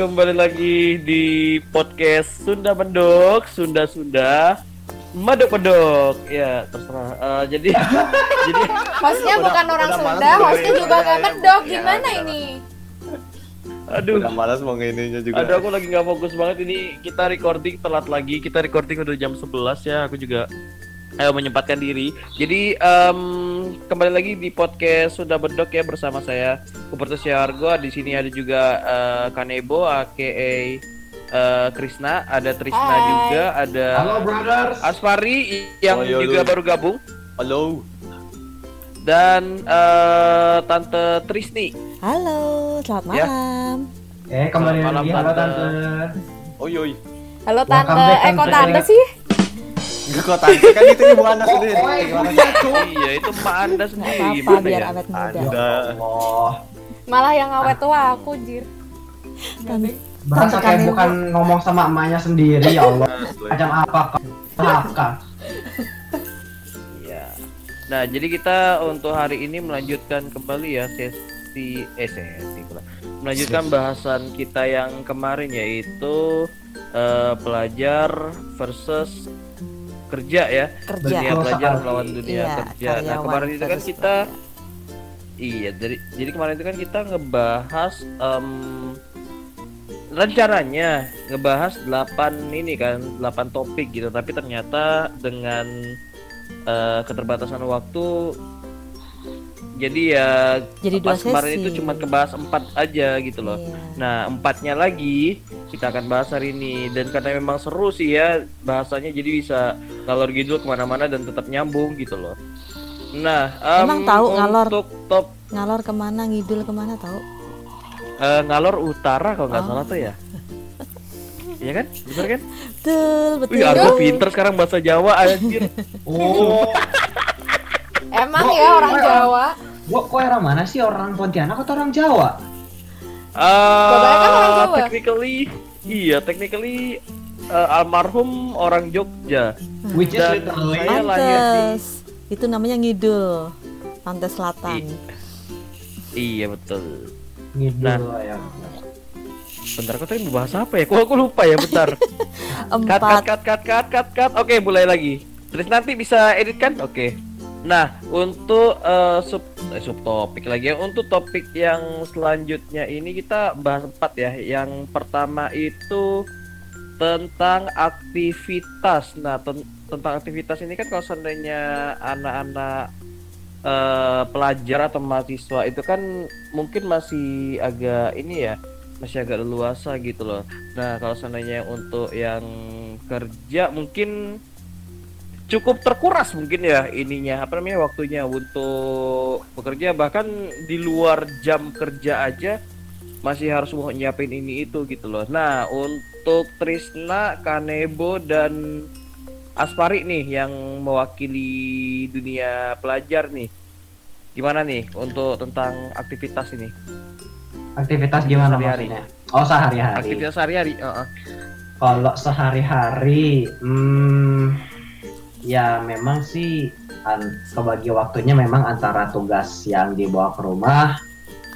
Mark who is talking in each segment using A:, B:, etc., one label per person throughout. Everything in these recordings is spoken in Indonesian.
A: kembali lagi di podcast Sunda Mendok, Sunda Sunda, Medok Medok, ya terserah. Eh, jadi, jadi
B: Hostnya
C: Udah-
B: bukan orang
C: udah
B: Sunda, hostnya juga
C: Udah,
B: gak
C: ya,
B: medok.
C: ya,
B: Gimana
C: udah.
B: ini?
A: aduh,
C: Udah malas mau ngininya juga.
A: aduh aku lagi nggak fokus banget ini. Kita recording telat lagi, kita recording udah jam 11 ya. Aku juga ayo menyempatkan diri. Jadi em, kembali lagi di podcast Sunda Bedok ya bersama saya Kupertus Argo. Di sini ada juga eh, Kanebo, aka eh, Krisna, ada Trisna
B: Hai.
A: juga, ada
D: Halo brothers.
A: Aspari yang
C: Oh,
A: juga baru gabung
C: Halo.
A: dan eh, Tante Trisni.
E: Halo, selamat
A: Ya.
E: malam.
D: Eh kembali
A: Malam,
D: lagi halo
A: Tante.
D: tante.
C: Oi oi.
B: Halo tante, eh kok
D: Tante.
B: tante sih?
C: Enggak kok tante kan itu ibu anda sendiri.
D: Oh, oh,
C: Gimana
D: iya,
A: itu emak anda
E: Gak
A: sendiri gimana
E: biar
A: ya?
E: awet muda.
C: Anda.
D: Oh,
B: Malah yang awet tua aku, Jir.
E: Tante
D: kayak bukan ngomong sama emaknya sendiri ya Allah. Macam apa kau? Apa?
A: Iya. Nah, jadi kita untuk hari ini melanjutkan kembali ya sesi eh sesi pula. Melanjutkan bahasan kita yang kemarin yaitu eh, pelajar versus kerja ya.
E: Kerja.
A: Dunia
D: sekali.
A: melawan dunia
E: Iya,
A: kerja. Nah, kemarin itu kan kita Iya, dari jadi kemarin itu kan kita ngebahas em, rencananya ngebahas 8 ini kan, 8 topik gitu, tapi ternyata dengan eh, keterbatasan waktu jadi ya
E: Jadi dua
A: pas kemarin
E: sesi.
A: itu cuma kebahas empat aja gitu loh.
E: Iya.
A: Nah, empatnya lagi kita akan bahas hari ini dan karena memang seru sih ya bahasanya jadi bisa ngalor gitu ke mana-mana dan tetap nyambung gitu loh. Nah, em,
E: Emang tahu ngalor?
A: untuk top
E: Ngalor ke mana, ngidul ke mana tahu?
A: eh, ngalor utara kalau nggak
E: Oh.
A: salah tuh ya. Iya kan? Bener kan?
E: Betul, betul.
A: Wih, aku pinter sekarang bahasa Jawa anjir.
D: Oh,
B: Emang
D: Oh,
B: ya orang. Jawa.
D: Gua kok orang mana sih orang Pontianak atau orang Jawa?
B: Kebanyakan orang
A: Ah,
B: Jawa.
A: technically iya, technically eh, almarhum orang Jogja.
D: Which is literally
A: saya lahir di.
E: Itu namanya ngidul. Pantai Selatan.
A: Iya betul.
D: ngidul
A: Nah.
D: ya.
A: Bentar, kau tadi mau bahas apa ya? Kok aku lupa ya, bentar. cut, cut,
E: Empat.
A: cut, cut, cut, cut, cut. Oke, mulai lagi. Terus nanti bisa edit kan? Oke. Nah, untuk eh, sub eh, subtopik lagi ya. Untuk topik yang selanjutnya ini kita bahas empat ya. Yang pertama itu tentang aktivitas. Nah, ten- tentang aktivitas ini kan kalau seandainya anak-anak eh, pelajar atau mahasiswa itu kan mungkin masih agak ini ya masih agak leluasa gitu loh. Nah kalau seandainya untuk yang kerja mungkin cukup terkuras mungkin ya ininya apa namanya waktunya untuk bekerja bahkan di luar jam kerja aja masih harus mau nyiapin ini itu gitu loh. Nah untuk Trisna, Kanebo dan Aspari nih yang mewakili dunia pelajar nih. Gimana nih untuk tentang aktivitas ini?
D: Aktivitas gimana
A: Sehari-hari.
D: maksudnya? Oh sehari-hari.
A: Aktivitas sehari-hari. heeh.
D: Kalau sehari-hari, hmm, ya memang sih an- kebagi waktunya memang antara tugas yang dibawa ke rumah,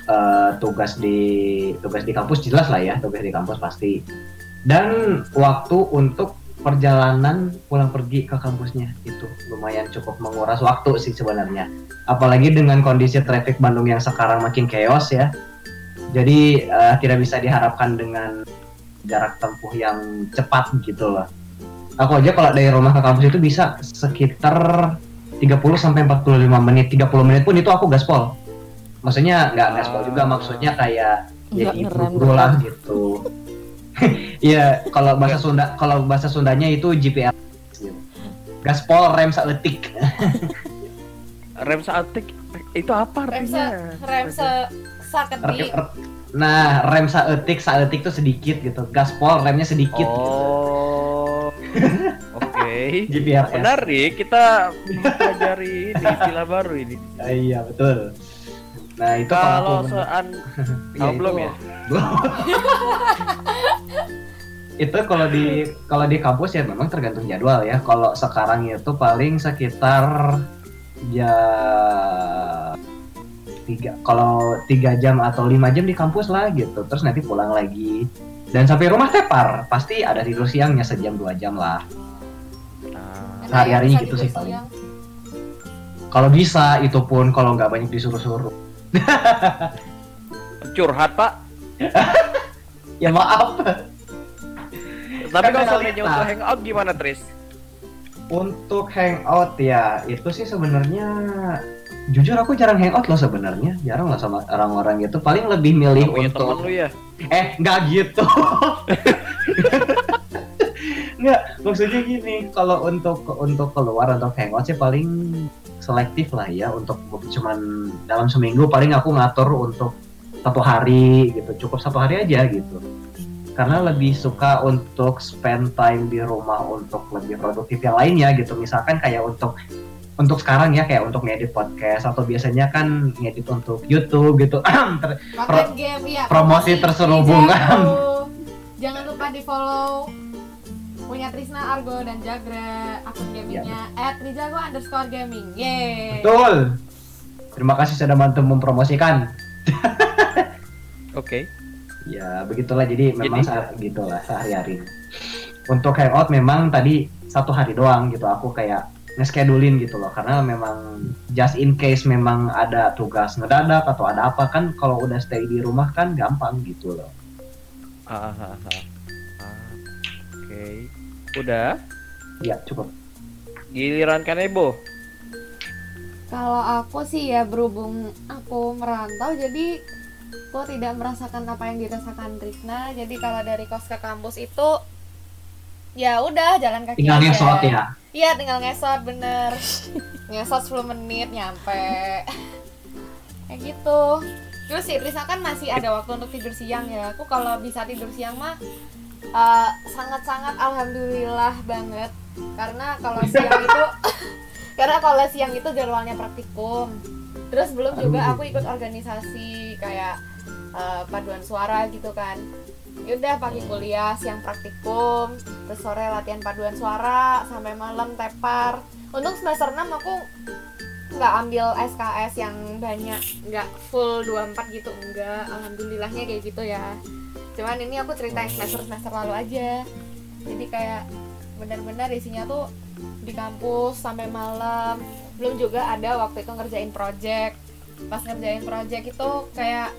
D: eh, tugas di tugas di kampus jelas lah ya, tugas di kampus pasti, dan waktu untuk perjalanan pulang pergi ke kampusnya itu lumayan cukup menguras waktu sih sebenarnya. Apalagi dengan kondisi traffic Bandung yang sekarang makin chaos ya, jadi eh, tidak bisa diharapkan dengan jarak tempuh yang cepat gitu loh. Aku aja kalau dari rumah ke kampus itu bisa sekitar 30 sampai 45 menit. 30 menit pun itu aku gaspol. Maksudnya nggak gaspol juga, maksudnya kayak ya
E: ngerem,
D: buru lah gitu. Iya, kalau bahasa Sunda kalau bahasa Sundanya itu GPS. gitu. Gaspol rem saeutik.
A: Rem saat itu apa
B: Rem
A: artinya?
B: rem se saketi.
D: Nah, rem saeutik saeutik tuh sedikit gitu. Gaspol remnya sedikit gitu.
A: Oke.
D: GPRS.
A: Menarik, kita mempelajari ini istilah baru ini.
D: Ah, iya, betul. Nah, itu kalau
A: sean
D: Iya, itu-
A: belum ya?
D: Belum. itu kalau di kalau di kampus ya memang tergantung jadwal ya. Kalau sekarang itu paling sekitar ya tiga kalau tiga jam atau lima jam di kampus lah gitu terus nanti pulang lagi dan sampai rumah tepar pasti ada tidur siangnya sejam dua jam lah
A: Ah,
B: ya,
D: Sehari-harinya gitu sih paling. kalau bisa itu pun kalau nggak banyak disuruh-suruh
A: curhat pak.
D: ya maaf
A: Tapi kalau
D: Lita.
A: untuk hangout gimana Tris?
D: untuk hangout ya itu sih sebenarnya jujur aku jarang hangout loh sebenarnya. Jarang lah sama orang-orang gitu. Paling lebih milih
A: Kamu
D: untuk
A: temen lu ya?
D: Eh, nggak gitu. nggak, maksudnya gini, kalau untuk untuk keluar untuk hangout sih paling selektif lah ya. Untuk cuman dalam seminggu paling aku ngatur untuk satu hari gitu. Cukup satu hari aja gitu. Karena lebih suka untuk spend time di rumah untuk lebih produktif yang lainnya gitu. Misalkan kayak untuk untuk sekarang ya kayak untuk ngedit podcast atau biasanya kan ngedit untuk YouTube gitu Ter- Pro-
B: game ya.
D: promosi terselubungan.
B: Jangan lupa di follow punya Trisna Argo dan Jagra akun gamingnya
D: Iya.
B: @rijago underscore gaming. Yeay.
D: Betul. Terima kasih sudah bantu mempromosikan.
A: Oke.
D: Ya begitulah jadi memang
A: Jadi-
D: saat gitulah sehari-hari. Untuk hangout memang tadi satu hari doang gitu aku kayak nge-schedulein gitu loh karena memang just in case memang ada tugas ngedadak atau ada apa kan kalau udah stay di rumah kan gampang gitu loh.
A: Ah, ah, ah, ah. Oke. Udah.
D: Ya cukup.
A: Giliran Kanebo.
B: Kalau aku sih ya berhubung aku merantau jadi aku tidak merasakan apa yang dirasakan Trisna. Jadi kalau dari kos ke kampus itu ya udah jalan kaki
D: Tinggal
B: aja.
D: ngesot ya.
B: Iya tinggal ngesot bener. Ngesot 10 menit nyampe. Kayak gitu. Terus sih Trisna kan masih ada waktu untuk tidur siang ya. Aku kalau bisa tidur siang mah eh, Sangat-sangat alhamdulillah banget. Karena kalau siang itu Karena kalau siang itu jadwalnya praktikum. Terus belum juga aku ikut organisasi Kayak eh, paduan suara gitu kan Yaudah pagi kuliah, siang praktikum, terus sore latihan paduan suara, sampai malam tepar. Untuk semester 6 aku nggak ambil SKS yang banyak, nggak full 24 gitu, enggak. Alhamdulillahnya kayak gitu ya. Cuman ini aku ceritain semester-semester lalu aja. Jadi kayak benar-benar isinya tuh di kampus sampai malam. Belum juga ada waktu itu ngerjain project. Pas ngerjain project itu kayak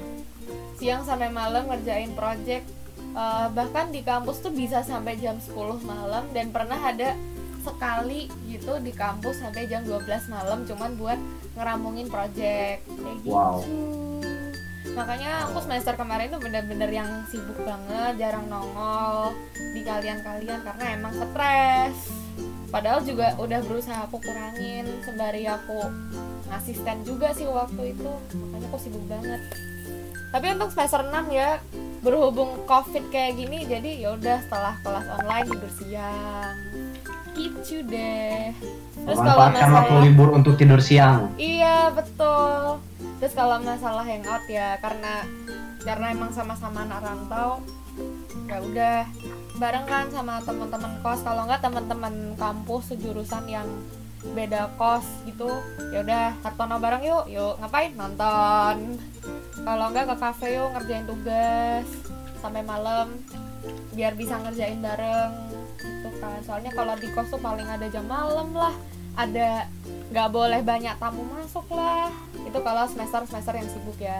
B: siang sampai malam ngerjain project Uh, bahkan di kampus tuh bisa sampai jam 10 malam dan pernah ada sekali gitu di kampus sampai jam 12 malam cuman buat ngeramungin project kayak gitu.
D: Wow.
B: Makanya aku semester kemarin tuh bener-bener yang sibuk banget, jarang nongol di kalian-kalian karena emang stres. Padahal juga udah berusaha aku kurangin sembari aku asisten juga sih waktu itu. Makanya aku sibuk banget. Tapi untuk semester 6 ya berhubung covid kayak gini jadi ya udah setelah kelas online tidur siang. Gitu deh. Terus kalau
D: Memanfaatkan waktu
B: masalah
D: libur untuk tidur siang.
B: iya betul. Terus kalau masalah hangout ya karena karena emang sama-sama anak rantau ya udah. Bareng kan sama teman-teman kos. Kalau nggak teman-teman kampus sejurusan yang beda kos gitu ya udah hartono bareng yuk. Yuk ngapain? Nonton kalau nggak ke kafe yuk ngerjain tugas sampai malam biar bisa ngerjain bareng gitu kan. Soalnya kalau di kos tuh paling ada jam malam lah ada nggak boleh banyak tamu masuk lah. Itu kalau semester semester yang sibuk ya.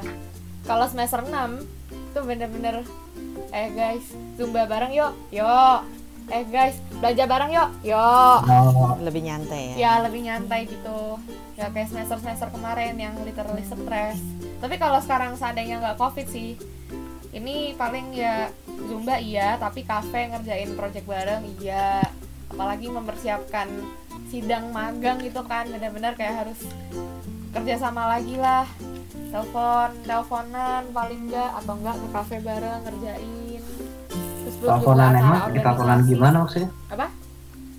B: Kalau semester 6 itu bener-bener eh guys zumba bareng yuk. Yuk eh guys belajar bareng yuk. Yuk.
D: Oh,
E: lebih nyantai ya.
B: ya lebih nyantai gitu. Nggak kayak semester semester kemarin yang literally stres. Tapi kalau sekarang seandainya nggak covid sih ini paling ya zumba iya tapi kafe ngerjain project bareng iya. Apalagi mempersiapkan sidang magang gitu kan benar-benar kayak harus kerja sama lagi lah. Telepon teleponan paling enggak atau enggak ke kafe bareng ngerjain
D: teleponan emang? Eh, teleponan gimana maksudnya?
B: Apa?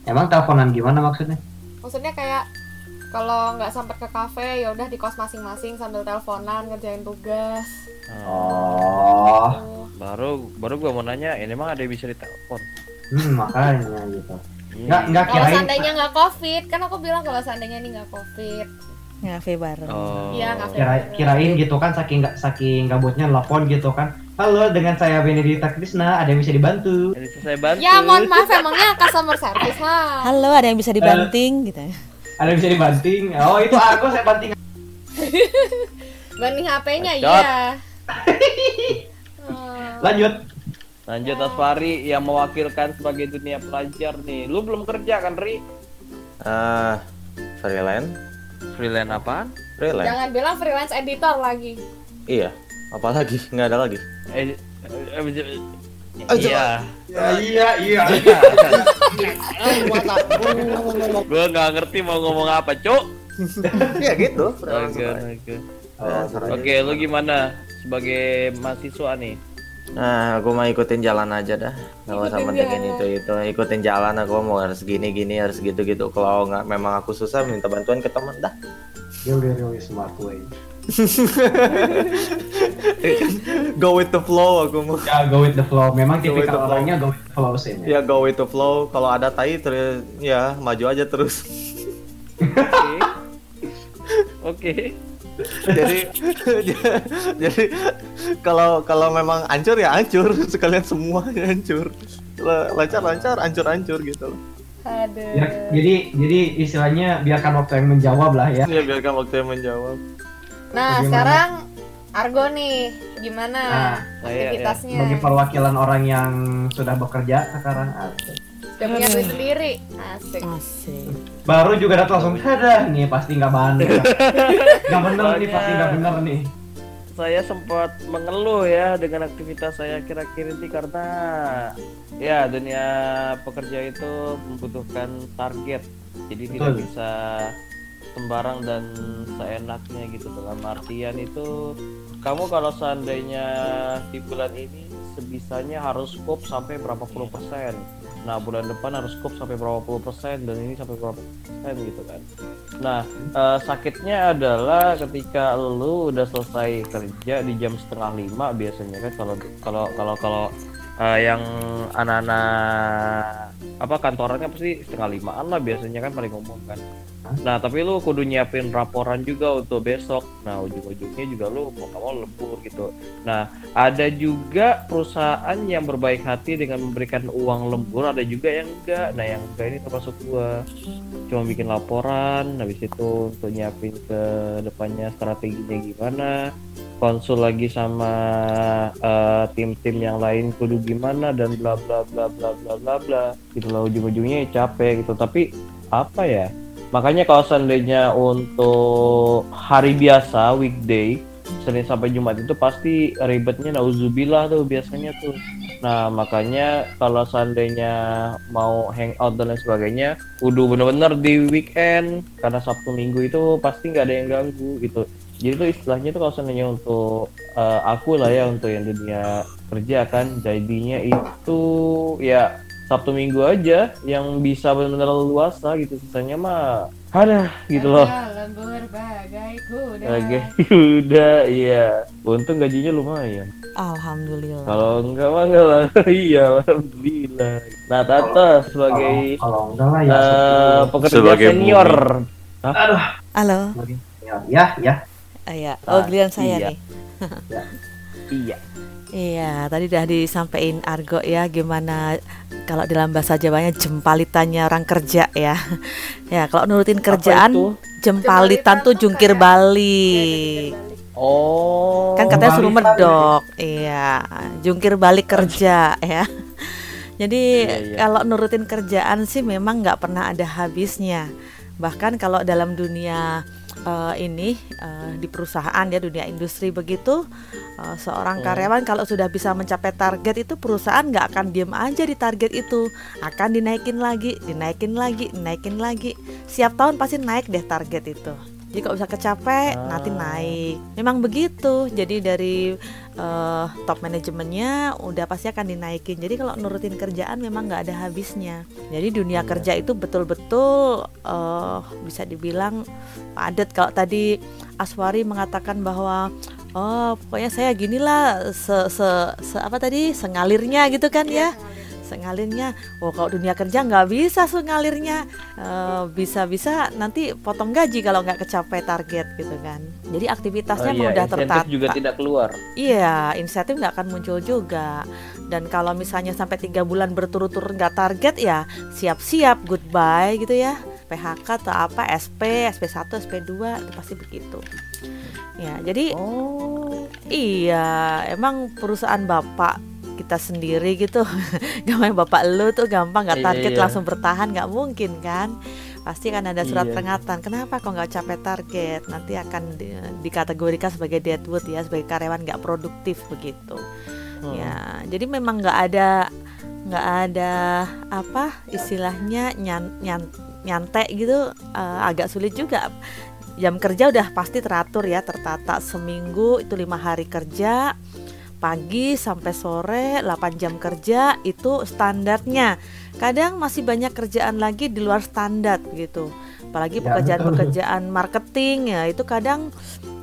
D: Emang teleponan gimana maksudnya?
B: maksudnya kayak kalau nggak sampai ke kafe ya udah di kos masing-masing sambil teleponan ngerjain tugas
D: Oh,
B: Tuh.
A: Baru baru gua mau nanya, ini emang ada yang bisa ditelepon?
D: hmm, makanya gitu.
A: Hmm.
D: Nggak nggak
B: kalau
D: kirain.
B: seandainya nggak covid kan aku bilang kalau seandainya ini nggak covid
E: ngafe bareng
A: Oh.
B: Iya, ngafe.
D: Kira, kirain gitu kan saking nggak saking gabutnya nelfon gitu kan. Halo, dengan saya Benedita Krisna, ada yang bisa dibantu?
A: Jadi saya bantu.
B: Ya mohon maaf emangnya customer service ha.
E: halo ada yang bisa dibanting gitu ya
D: Ada yang bisa dibanting? Oh, itu aku saya banting.
B: Banding HP-nya iya. Oh.
D: Lanjut.
A: Lanjut Asfari yang mewakilkan sebagai dunia pelajar nih. Lu belum kerja kan, Ri?
C: Ah, freelance,
A: Freelance apaan?
C: freelance.
B: Jangan bilang freelance editor lagi.
C: Iya. Apalagi nggak ada lagi.
A: Eh, eh, eh,
C: Aja.
A: iya.
D: Ya, iya, iya.
A: Gua nggak ngerti mau ngomong apa, Cuk.
C: Iya gitu.
A: Oke, oke.
D: Oh,
A: Oke, lu gimana sebagai mahasiswa nih?
C: Nah, aku mau ikutin jalan aja dah. Gak usah
B: jalan.
C: itu itu. Ikutin jalan aku mau harus gini gini harus gitu gitu. Kalau nggak memang aku susah minta bantuan ke teman dah.
D: Udah really smart way.
C: Go with the flow aku mau.
D: Ya, go with the flow. Memang tipikal
C: flow.
D: orangnya go with the flow sih.
C: Ya go with the flow. Kalau ada tai terus ya maju aja terus.
A: Oke. Oke.
C: jadi jadi kalau kalau memang hancur ya hancur sekalian semuanya hancur. La- Lancar lancar hancur hancur gitu loh.
B: Aduh.
D: Ya, jadi jadi istilahnya biarkan waktu yang menjawab lah ya.
C: Ya biarkan waktu yang menjawab.
B: Nah,
D: Bagaimana?
B: sekarang Argo nih, gimana
D: Nah,
B: aktivitasnya?
D: Sebagai perwakilan orang yang sudah bekerja sekarang asik.
B: Sudah punya duit sendiri. Asik.
E: asik
D: Baru juga datang langsung ada nih pasti nggak bener. Nggak bener nih pasti nggak bener nih.
A: Saya sempat mengeluh ya dengan aktivitas saya kira-kira ini karena ya dunia pekerja itu membutuhkan target. Jadi tidak
D: Betul.
A: bisa sembarang dan seenaknya gitu. Dalam artian itu kamu kalau seandainya di bulan ini sebisanya harus scope sampai berapa puluh persen. Nah bulan depan harus scope sampai berapa puluh persen dan ini sampai berapa persen gitu kan. Nah eh, sakitnya adalah ketika lu udah selesai kerja di jam setengah lima biasanya kan kalau kalau kalau kalau eh, yang anak-anak apa kantorannya pasti setengah limaan lah biasanya kan paling umum kan Nah, tapi lu kudu nyiapin laporan juga untuk besok. Nah, ujung-ujungnya juga lu mau mau lembur gitu. Nah, ada juga perusahaan yang berbaik hati dengan memberikan uang lembur, ada juga yang enggak. Nah, yang enggak ini termasuk gua. Cuma bikin laporan, habis itu untuk nyiapin ke depannya strateginya gimana. Konsul lagi sama eh, tim-tim yang lain kudu gimana dan bla bla bla bla bla bla bla. Gitu lah ujung-ujungnya ya capek gitu. Tapi apa ya? Makanya kalau seandainya untuk hari biasa weekday Senin sampai Jumat itu pasti ribetnya nauzubillah tuh biasanya tuh. Nah makanya kalau seandainya mau hangout dan lain sebagainya, kudu bener-bener di weekend karena Sabtu Minggu itu pasti nggak ada yang ganggu gitu. Jadi tuh istilahnya tuh kalau seandainya untuk eh, aku lah ya untuk yang dunia kerja kan, jadinya itu ya Sabtu Minggu aja yang bisa benar-benar luasa gitu sisanya mah ada gitu loh
B: lembur bagai kuda.
A: Oke, udah iya. Untung gajinya lumayan.
E: alhamdulillah
A: Kalau enggak mah enggak lah. iya, alhamdulillah. Nah, Tata sebagai
D: Kalau, kalau enggak lah ya.
A: eh, pekerja
C: Sebagai
A: senior.
D: Aduh.
E: halo
D: senior. Ya, ya.
E: Ah, ya oh
A: Ah,
E: giliran saya
A: iya.
E: nih
A: Iya.
E: Iya, tadi udah disampaikan Argo ya gimana kalau dalam bahasa Jawanya jempalitannya orang kerja ya. Ya, kalau nurutin kerjaan
A: itu?
E: jempalitan tuh jungkir
B: kayak-
E: balik.
A: Oh.
E: Kan katanya suruh medok. Iya, jungkir balik kerja ya. Jadi
A: Iya, iya.
E: kalau nurutin kerjaan sih memang nggak pernah ada habisnya. Bahkan kalau dalam dunia eh, ini eh, di perusahaan ya dunia industri begitu eh, seorang karyawan kalau sudah bisa mencapai target itu perusahaan nggak akan diem aja di target itu. Akan dinaikin lagi dinaikin lagi dinaikin lagi. Siap tahun pasti naik deh target itu jadi kalau bisa kecapek nanti
A: Ah.
E: naik. Memang begitu. Jadi dari eh, top manajemennya udah pasti akan dinaikin. Jadi kalau nurutin kerjaan memang nggak ada habisnya. Jadi dunia
A: Iya.
E: kerja itu betul-betul eh, bisa dibilang padat. Kalau tadi Aswari mengatakan bahwa oh pokoknya saya ginilah se, se, se- apa tadi sengalirnya gitu kan ya Sengalirnya, oh kalau dunia kerja nggak bisa tuh ngalirnya, Eh, bisa-bisa nanti potong gaji kalau nggak kecapai target gitu kan. Jadi aktivitasnya
A: Oh iya,
E: udah
A: insentif
E: tertata.
A: juga tidak keluar.
E: Iya, insentif nggak akan muncul juga. Dan kalau misalnya sampai tiga bulan berturut-turut nggak target ya siap-siap goodbye gitu ya. PHK atau apa, SP, SP1, SP2 itu pasti begitu. Ya, jadi
A: Oh.
E: iya, emang perusahaan bapak kita sendiri gitu. Gampang bapak lu tuh gampang nggak
A: Iya,
E: target
A: iya.
E: langsung bertahan nggak mungkin kan? Pasti kan ada surat
A: Iya.
E: peringatan. Kenapa kok nggak capai target? Nanti akan di- dikategorikan sebagai deadwood ya, sebagai karyawan nggak produktif begitu.
A: Hmm.
E: Ya, jadi memang nggak ada nggak ada apa istilahnya nyan, nyan- nyantek gitu eh, agak sulit juga. Jam kerja udah pasti teratur ya, tertata seminggu itu lima hari kerja pagi sampai sore 8 jam kerja itu standarnya. Kadang masih banyak kerjaan lagi di luar standar gitu. Apalagi
D: Ya,
E: pekerjaan-pekerjaan marketing ya itu kadang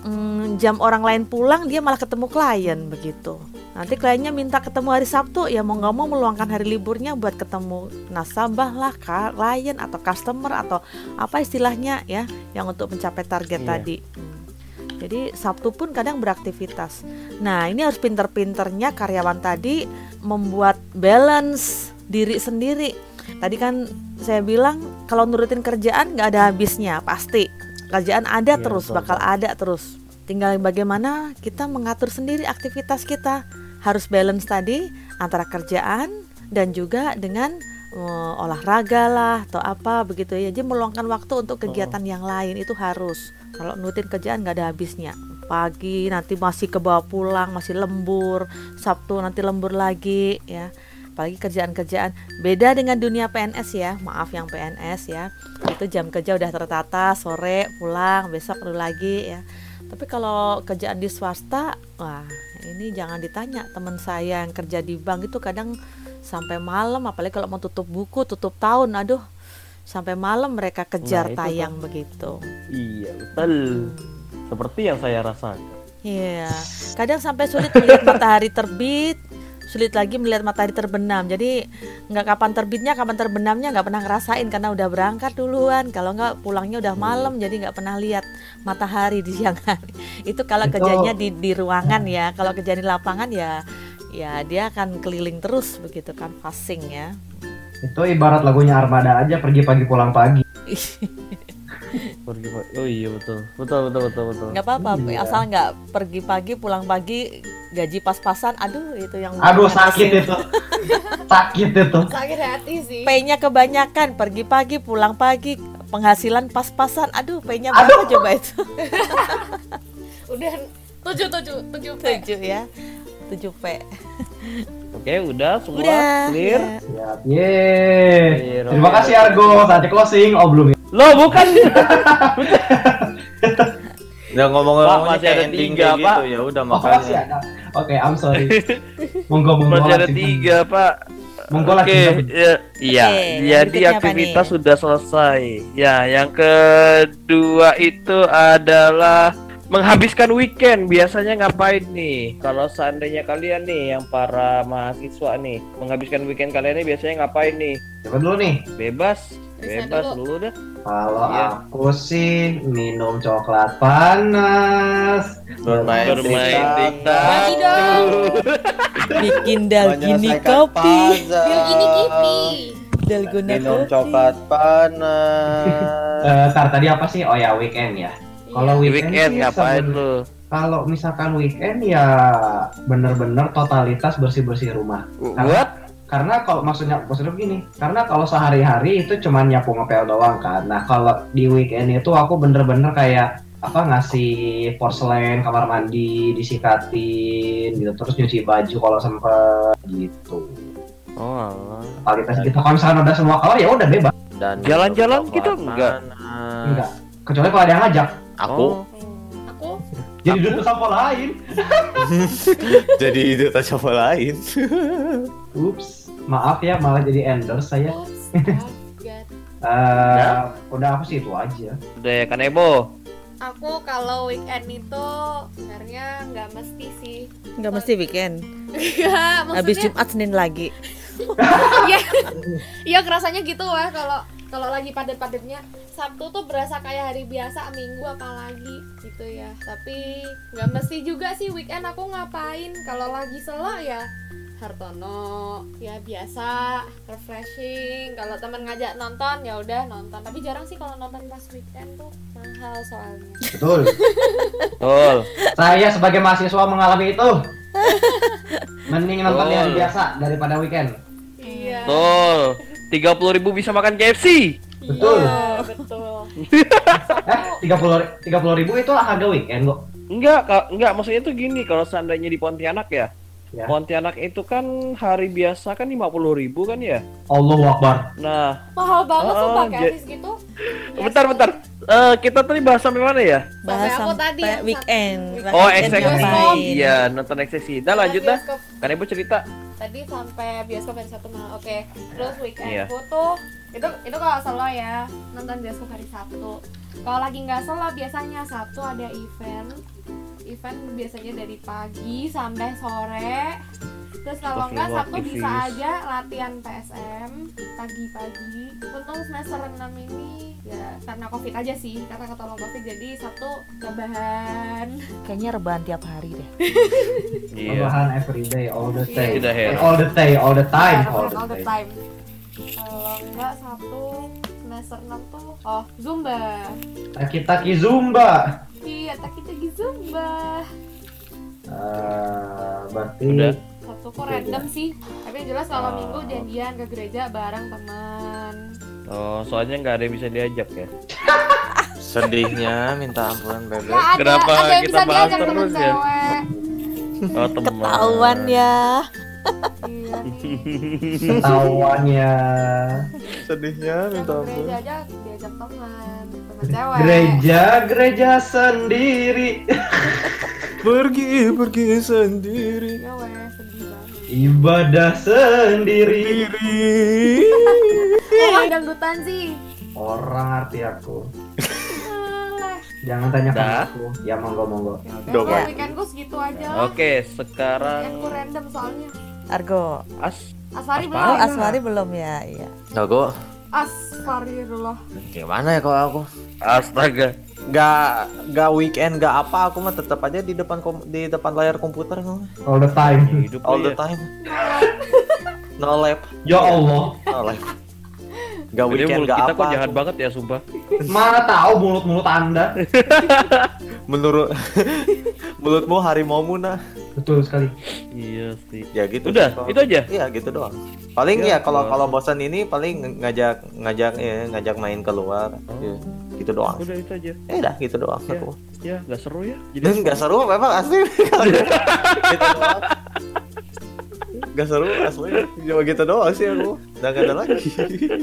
E: mm, jam orang lain pulang dia malah ketemu klien begitu. Nanti kliennya minta ketemu hari Sabtu ya mau nggak mau meluangkan hari liburnya buat ketemu nasabah lah, klien atau customer atau apa istilahnya ya yang untuk mencapai target
A: Iya.
E: tadi. Jadi Sabtu pun kadang beraktivitas. Nah ini harus pinter-pinternya karyawan tadi membuat balance diri sendiri. Tadi kan saya bilang kalau nurutin kerjaan nggak ada habisnya pasti. Kerjaan ada
A: Iya,
E: terus,
A: betul,
E: bakal ada terus. Tinggal bagaimana kita mengatur sendiri aktivitas kita. Harus balance tadi antara kerjaan dan juga dengan olahraga lah atau apa begitu ya. Jadi meluangkan waktu untuk kegiatan yang lain itu harus. Kalau nurutin kerjaan nggak ada habisnya. Pagi nanti masih ke bawah pulang, masih lembur. Sabtu nanti lembur lagi ya. Apalagi kerjaan-kerjaan beda dengan dunia PNS ya. Maaf yang PNS ya. Itu jam kerja udah tertata, sore pulang, besok perlu lagi ya. Tapi kalau kerjaan di swasta, wah ini jangan ditanya teman saya yang kerja di bank itu kadang sampai malam, apalagi kalau mau tutup buku, tutup tahun, aduh sampai malam mereka kejar
A: Nah,
E: tayang begitu.
A: Iya, betul. Seperti yang saya rasakan.
E: Iya, kadang sampai sulit melihat matahari terbit, sulit lagi melihat matahari terbenam. Jadi nggak kapan terbitnya, kapan terbenamnya nggak pernah ngerasain karena udah berangkat duluan. Kalau nggak pulangnya udah malam, jadi nggak pernah lihat matahari di siang hari. Itu kalau kerjanya di di ruangan ya. Kalau kerja di lapangan ya, ya dia akan keliling terus begitu kan, passing ya.
D: Itu ibarat lagunya Armada aja pergi pagi pulang pagi.
A: Pergi Pak. Oh iya betul. Betul betul betul betul.
E: nggak apa-apa,
D: Iya.
E: asal nggak pergi pagi pulang pagi gaji pas-pasan. Aduh itu yang
D: Aduh sakit
E: pusing.
D: itu. sakit itu.
B: sakit hati sih
E: P-nya kebanyakan, pergi pagi, pulang pagi, penghasilan pas-pasan. Aduh, P-nya berapa coba itu?
B: udah tujuh tujuh tujuh
E: 7 ya. 7 P.
A: Oke, udah semua
E: Udah.
A: clear.
E: ya.
D: Siap. Yeay.
A: Clear,
D: Terima kasih Argo. Saatnya closing. Oh belum ya?
A: Loh, bukan.
C: Udah ngomong-ngomong
A: masih ada tiga,
C: gitu
A: Pak.
C: ya udah
D: Oh, masih
C: makanya.
D: ada. Oke, I'm sorry. Monggo monggo.
A: Masih ada tiga, Pak.
D: Monggo
A: Oke,
D: lanjutkan.
A: ya, iya.
E: Yang
A: Jadi aktivitas sudah selesai. Ya, yang kedua itu adalah menghabiskan weekend. Biasanya ngapain nih? Kalau seandainya kalian nih, yang para mahasiswa nih, menghabiskan weekend kalian nih biasanya ngapain nih?
D: Coba dulu nih.
A: Bebas, bebas
B: dulu.
A: dulu dah.
D: Kalau
A: Iya.
D: aku sih minum coklat panas.
C: Bermain
A: Bermain
C: TikTok.
E: Bikin dalgini kopi.
C: puzzle.
B: Bil ini kipi
E: Dalgona
C: Minum
E: kopi.
C: coklat panas.
D: Eh, tar tadi apa sih? Oh ya weekend ya. Kalau
A: Di
D: weekend,
A: weekend ngapain lu?
D: Kalau misalkan weekend ya bener-bener totalitas bersih-bersih rumah.
A: Buat
D: Karena kalau maksudnya maksudnya begini, karena kalau sehari-hari itu cuman nyapu ngepel doang kan. Nah kalau di weekend itu aku bener-bener kayak apa ngasih porselen kamar mandi disikatin gitu terus nyuci baju kalau sempet gitu
A: Oh, alah.
D: totalitas gitu kalau misalkan udah semua kelar ya udah bebas
C: Dan
A: Jalan-jalan kita enggak?
D: enggak kecuali kalau ada yang ngajak
C: Aku?
A: Oh.
B: aku?
D: Jadi duduk sampo lain?
C: Jadi tak coba lain.
D: ups maaf ya malah jadi endorse saya.
B: Oops, maaf, God.
D: Eh, udah aku sih itu aja.
A: Udah ya Kanebo.
B: aku kalau weekend itu sebenarnya nggak mesti sih.
E: Nggak mesti weekend?
B: Iya,
E: habis
B: maksudnya
E: Jumat Senin lagi?
B: Iya, iya kerasanya gitu wah kalau kalau lagi padat-padatnya Sabtu tuh berasa kayak hari biasa, Minggu apalagi gitu ya. Tapi nggak mesti juga sih weekend aku ngapain. Kalau lagi selo ya Hartono, ya biasa, refreshing. Kalau temen ngajak nonton ya udah nonton. Tapi jarang sih kalau nonton pas weekend tuh mahal soalnya.
D: Betul.
A: Betul.
D: Saya sebagai mahasiswa mengalami itu. Mending nonton
A: Betul.
D: biasa daripada weekend.
B: Iya.
A: Betul. Tiga puluh ribu bisa makan KFC.
D: Betul.
B: Iya, betul.
D: Eh, tiga puluh tiga puluh ribu itu harga weekend kok.
A: Enggak, enggak. Maksudnya itu gini, kalau seandainya di Pontianak ya.
D: Ya.
A: Pontianak itu kan hari biasa kan lima puluh ribu kan ya.
D: Allahu Akbar.
A: Nah,
B: Mahal banget
A: Oh,
B: sumpah KFC gitu.
A: bentar, bentar. Eh, kita tadi bahas sampai mana ya?
E: bahas
B: Sampai tadi
E: weekend
A: Oh,
E: ngapain?
A: Iya, nonton XXI. Dah lanjut dah. Kan ibu cerita.
B: tadi sampai bioskop hari Sabtu malam. Oke. Terus weekend
A: Iya.
B: tuh itu itu kalau solo ya nonton bioskop hari Sabtu. Kalau lagi nggak solo biasanya Sabtu ada event. Event biasanya dari pagi sampai sore. Terus kalau nggak Sabtu bisa aja latihan PSM pagi-pagi. Untung semester 6 ini ya karena covid aja sih karena ketolong covid jadi Sabtu rebahan.
E: kayaknya rebahan tiap hari deh
A: Iya.
D: Tambahan every day, all the day. Eh, all the day, all the time,
B: Ya,
D: all
B: all
D: the
B: the
D: day.
B: time. Kalau enggak Sabtu semester 6 tuh oh Zumba.
D: Taki-taki Zumba.
B: Iya, taki-taki Zumba.
D: Eh, berarti
A: Udah.
B: Sabtu kok random sih. Tapi yang jelas kalau
A: Ah.
B: Minggu janjian ke gereja bareng teman.
A: Oh, soalnya nggak ada yang bisa diajak ya.
C: Sedihnya minta ampunan bebek.
B: Ya ada,
A: Kenapa
B: ada yang
A: kita
B: bisa
A: bahas
B: diajak temen
A: terus ya?
B: cewek.
A: Oh, teman.
E: ketahuan ya
B: Iya.
C: Sedihnya minta ampun.
B: gereja aja diajak teman cewek.
D: Gereja, gereja sendiri.
C: Pergi, pergi sendiri.
B: Weh, sedih banget.
D: Ibadah sendiri.
B: Oh, dangdutan sih.
D: Orang arti aku. Jangan
A: Dah.
D: aku. Ya monggo monggo.
B: Ya
C: Dong,
B: udah,
C: Pak.
B: weekend gue segitu aja lah.
A: Oke, sekarang
B: Weekendku random soalnya.
E: Argo
A: As
B: Asfari
A: Apa?
B: belum.
E: oh Aswari belum ya iya
C: Nggak
B: dulu.
C: Gimana ya kalau aku?
A: astaga.
C: Nggak, nggak weekend, nggak apa. Aku mah tetap aja di depan kom- di depan layar komputer.
D: All the time.
A: Hidup
C: all the
A: ya.
C: time. No lab,
D: Ya Allah.
C: no lab. Nggak
A: Jadi
C: weekend,
A: mulut
C: nggak
A: kita
C: apa.
A: kok jahat banget ya, sumpah.
D: Mana tahu mulut-mulut Anda.
C: Menurut mulutmu harimaumu nah.
D: Betul sekali.
A: Iya sih.
C: Ya gitu.
A: Udah,
C: sih,
A: itu aja.
C: Iya gitu doang. Paling
A: Ya,
C: ya kalau bosan ini paling ngajak ngajak ya, ngajak main keluar.
A: Oh.
C: Ya, gitu doang.
A: Udah itu aja.
C: Eh dah gitu doang
A: Ya.
C: aku.
A: Ya, nggak seru ya. Jadi
C: nggak seru memang asli. gitu doang. Gak seru asli. Cuma gitu doang sih aku. Udah gak ada lagi.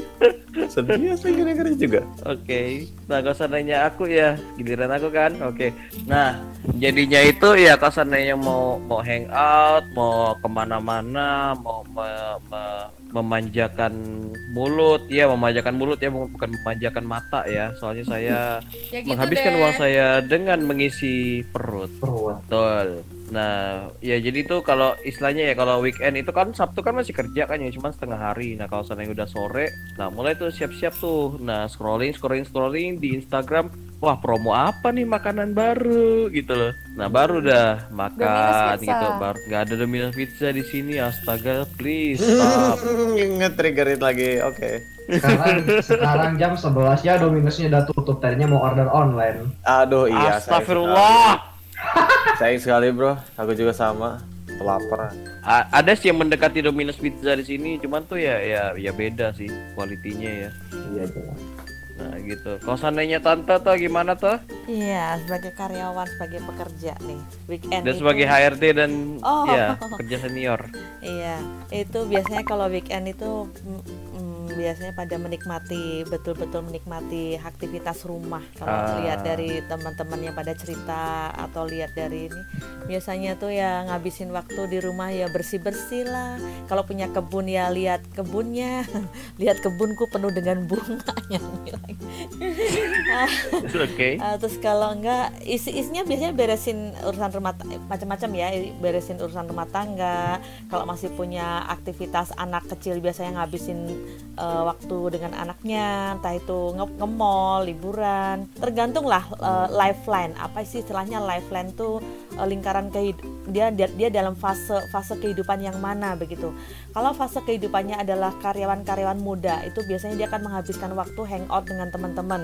C: Sedih asli kira-kira juga.
A: Oke, nah kalau seandainya aku ya giliran aku kan, oke. Nah jadinya itu ya kalau seandainya mau mau hangout, mau ke mana-mana, mau me- me- memanjakan mulut, ya memanjakan mulut ya bu- bukan memanjakan mata ya. Soalnya saya
B: Ya gitu
A: menghabiskan
B: deh.
A: uang saya dengan mengisi perut.
D: Perut.
A: Betul. Nah, ya jadi itu kalau istilahnya ya kalau weekend itu kan Sabtu kan masih kerja kan ya cuma setengah hari. Nah, kalau seandainya udah sore, nah mulai tuh siap-siap tuh. Nah, scrolling scrolling scrolling di Instagram. Wah, promo apa nih makanan baru gitu loh. Nah, baru dah makan gitu. Baru nggak ada Domino's Pizza di sini. Astaga, please stop.
C: Nge-triggerin lagi. Oke.
D: Sekarang sekarang jam 11 ya Dominosnya udah tutup. Tadinya mau order online.
C: Aduh iya.
A: Astagfirullah.
C: Sayang sekali bro. Aku juga sama. Lapar.
A: A- ada sih yang mendekati Domino's Pizza di sini, cuman tuh ya ya ya beda sih kualitinya ya.
D: Iya jelas.
A: Nah, gitu. Kalau seandainya tante tuh gimana tuh?
E: iya sebagai karyawan sebagai pekerja nih weekend
A: Dan
E: itu-
A: sebagai HRD dan
E: Oh.
A: ya kerja senior.
E: Iya, itu biasanya kalau weekend itu biasanya pada menikmati betul-betul menikmati aktivitas rumah. Kalau
A: Ah.
E: lihat dari teman-teman yang pada cerita atau lihat dari ini, biasanya tuh ya ngabisin waktu di rumah ya bersih-bersih lah. Kalau punya kebun ya lihat kebunnya, lihat kebunku penuh dengan bunga.
A: Oke.
E: Uh, terus kalau enggak isi isinya biasanya beresin urusan rumah macam-macam ya beresin urusan rumah tangga kalau masih punya aktivitas anak kecil biasanya ngabisin uh, waktu dengan anaknya entah itu nge, nge mall liburan tergantung lah uh, lifeline apa sih istilahnya lifeline tuh uh, lingkaran kehid- dia, dia dia dalam fase fase kehidupan yang mana begitu kalau fase kehidupannya adalah karyawan-karyawan muda itu biasanya dia akan menghabiskan waktu hangout dengan teman-teman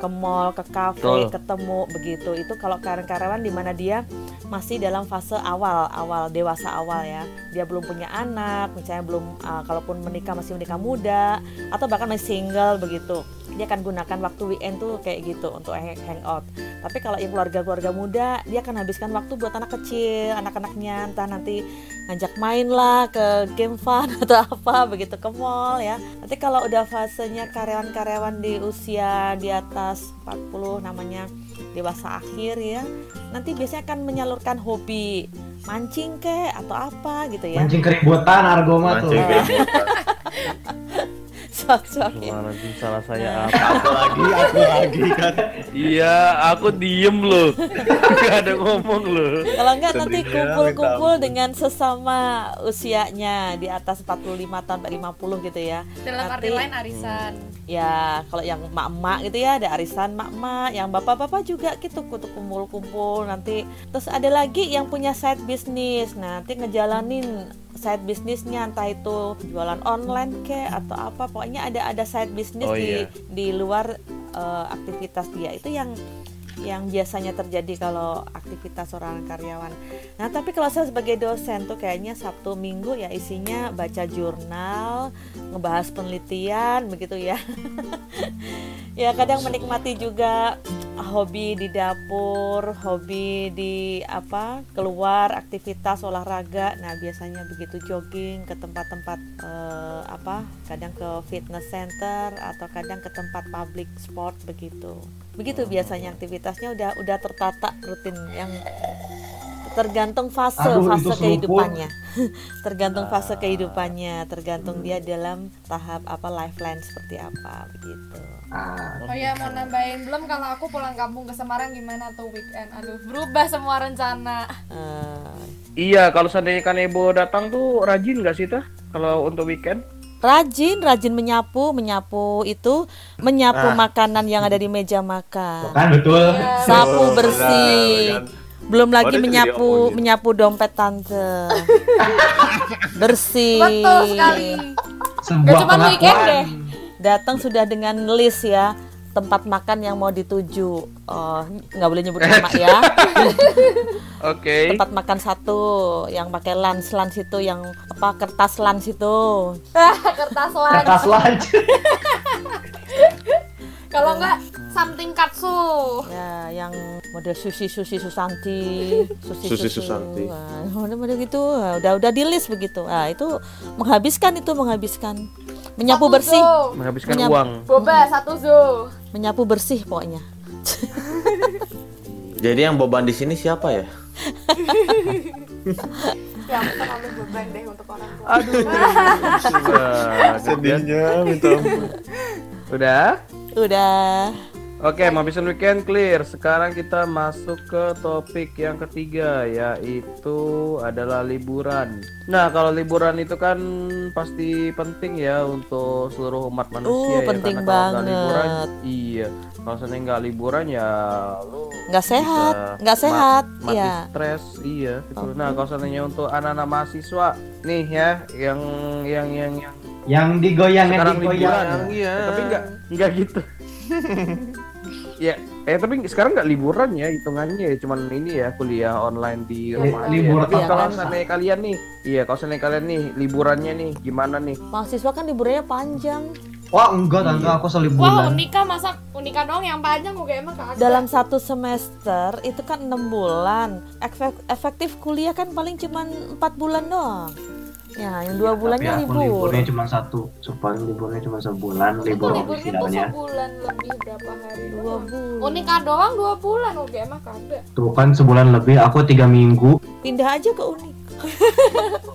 E: ke mall, ke kafe,
A: Betul.
E: ketemu begitu. Itu kalau karyawan-karyawan di mana dia masih dalam fase awal, awal dewasa awal ya. Dia belum punya anak, misalnya belum uh, kalaupun menikah masih menikah muda atau bahkan masih single begitu. Dia akan gunakan waktu weekend tuh kayak gitu untuk hang- hangout. Tapi kalau yang keluarga-keluarga muda, dia akan habiskan waktu buat anak kecil, anak-anaknya entah nanti ngajak main lah ke game fun atau apa begitu ke mall ya. Nanti kalau udah fasenya karyawan-karyawan di usia di atas 40 namanya dewasa akhir ya. Nanti biasanya akan menyalurkan hobi mancing ke atau apa gitu ya.
D: Mancing keributan argoma tuh.
E: Ya.
A: Astagfirullahaladzim, salah saya apa?
C: Aku lagi, aku lagi kan.
A: Iya, aku diem loh. Gak ada ngomong loh.
E: Kalau enggak nanti kumpul-kumpul dengan sesama usianya di atas 45 tahun sampai 50 gitu ya.
B: dalam arti
E: Nanti-
B: lain arisan
E: Ya, kalau yang emak-emak gitu ya ada arisan emak-emak, yang bapak-bapak juga gitu kumpul-kumpul nanti. Terus ada lagi yang punya side bisnis. Nah, nanti ngejalanin side bisnisnya entah itu jualan online ke atau apa. Pokoknya ada ada side bisnis
A: Oh,
E: di
A: iya.
E: di luar eh, aktivitas dia. Itu yang yang biasanya terjadi kalau aktivitas seorang karyawan. Nah, tapi kalau saya sebagai dosen tuh kayaknya Sabtu Minggu ya isinya baca jurnal, ngebahas penelitian begitu ya. ya kadang menikmati juga hobi di dapur, hobi di apa keluar aktivitas olahraga. Nah biasanya begitu jogging ke tempat-tempat eh, apa, kadang ke fitness center atau kadang ke tempat public sport begitu. Begitu biasanya aktivitasnya udah udah tertata rutin yang tergantung fase
D: Aduh, itu
E: fase kehidupannya. Tergantung fase kehidupannya tergantung dia dalam tahap apa lifeline seperti apa begitu.
D: Ah,
B: oh ya mau nambahin belum kalau aku pulang kampung ke Semarang gimana tuh weekend? Aduh berubah semua rencana.
E: Eh,
A: Iya, kalau seandainya Kanebo datang tuh rajin gak sih tah? Kalau untuk weekend?
E: Rajin rajin menyapu menyapu itu menyapu
C: Ah.
E: makanan yang ada di meja makan
D: kan betul.
E: sapu
C: Oh,
E: bersih
C: benar,
E: belum lagi
C: Oh,
E: menyapu
C: diomongin.
E: menyapu dompet tante bersih
B: betul sekali
D: Sebuah
B: Gak cuma weekend deh.
E: datang sudah dengan list ya tempat makan yang mau dituju. Oh nggak boleh nyebut nama ya.
A: Oke.
E: tempat makan satu yang pakai lans lans itu yang apa kertas lans itu.
B: Kertas lunch
D: Kertas lunch.
B: kalau enggak something katsu.
E: Ya yang model sushi sushi susanti. Sushi
C: Sushi Susanti.
E: Model model gitu. Udah udah di list begitu. Ah itu menghabiskan itu menghabiskan. Menyapu
B: Satu
E: bersih.
B: zoo.
A: Menghabiskan
E: Menyap-
A: uang.
B: boba satu zoo
E: menyapu bersih pokoknya
C: Jadi yang beban di sini siapa ya?
B: ya aku terlalu beban deh untuk orang tua
A: Aduh. Sudah.
C: Sedihnya minta ampun.
A: Udah?
E: udah
A: Oke, menghabiskan weekend clear. Sekarang kita masuk ke topik yang ketiga, yaitu adalah liburan. Nah, kalau liburan itu kan pasti penting ya untuk seluruh umat manusia
E: Uh,
A: ya.
E: penting
A: Karena kalau nggak
E: banget.
A: liburan, iya. Kalau seandainya nggak liburan ya lu
E: nggak sehat nggak sehat
A: mati
E: ya
A: stres, iya. Gitu. Nah, kalau seandainya untuk anak-anak mahasiswa nih ya, yang yang yang yang
D: Yang digoyang yang
A: sekarang liburan,
D: digoyang.
A: iya. Tapi nggak nggak gitu. ya, eh tapi sekarang nggak liburan ya hitungannya ya, cuman ini ya kuliah online di rumah. aja.
D: libur
A: Tapi
E: tatap
A: kalau seandainya kalian nih, iya kalau seandainya kalian nih liburannya nih gimana nih?
E: mahasiswa kan liburannya panjang
D: Wah enggak tante aku
B: wah
D: seliburan.
B: unika masa unika doang yang panjang gue emang kagak
E: dalam satu semester itu kan enam bulan Efek- efektif kuliah kan paling cuma empat bulan doang ya yang dua
D: Tapi
E: bulannya
D: aku
E: libur
D: liburnya cuma satu. Supaya liburnya cuma sebulan libur ofisialnya.
B: sebulan lebih berapa hari
E: dua bulan
B: unika doang dua bulan oke emang kagak
D: Tuh kan sebulan lebih aku tiga minggu.
E: pindah aja ke unik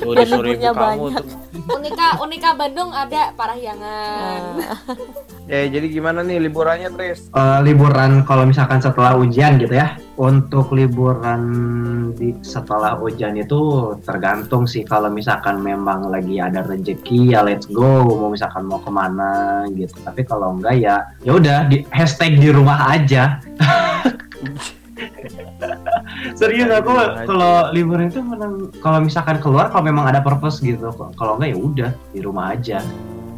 C: ibu
E: liburnya
C: kamu
E: banyak.
B: Unika Unika Bandung ada Parahyangan.
E: Nah,
A: Ya jadi gimana nih liburannya Tris?
D: Eh, liburan kalau misalkan setelah ujian gitu ya. Untuk liburan di setelah ujian itu tergantung sih kalau misalkan memang lagi ada rezeki ya let's go. Mau misalkan mau ke mana gitu. Tapi kalau enggak ya ya udah di hashtag di rumah aja. Serius aku kalau liburan itu menang kalau misalkan keluar kalau memang ada purpose gitu. Kalau enggak ya udah di rumah aja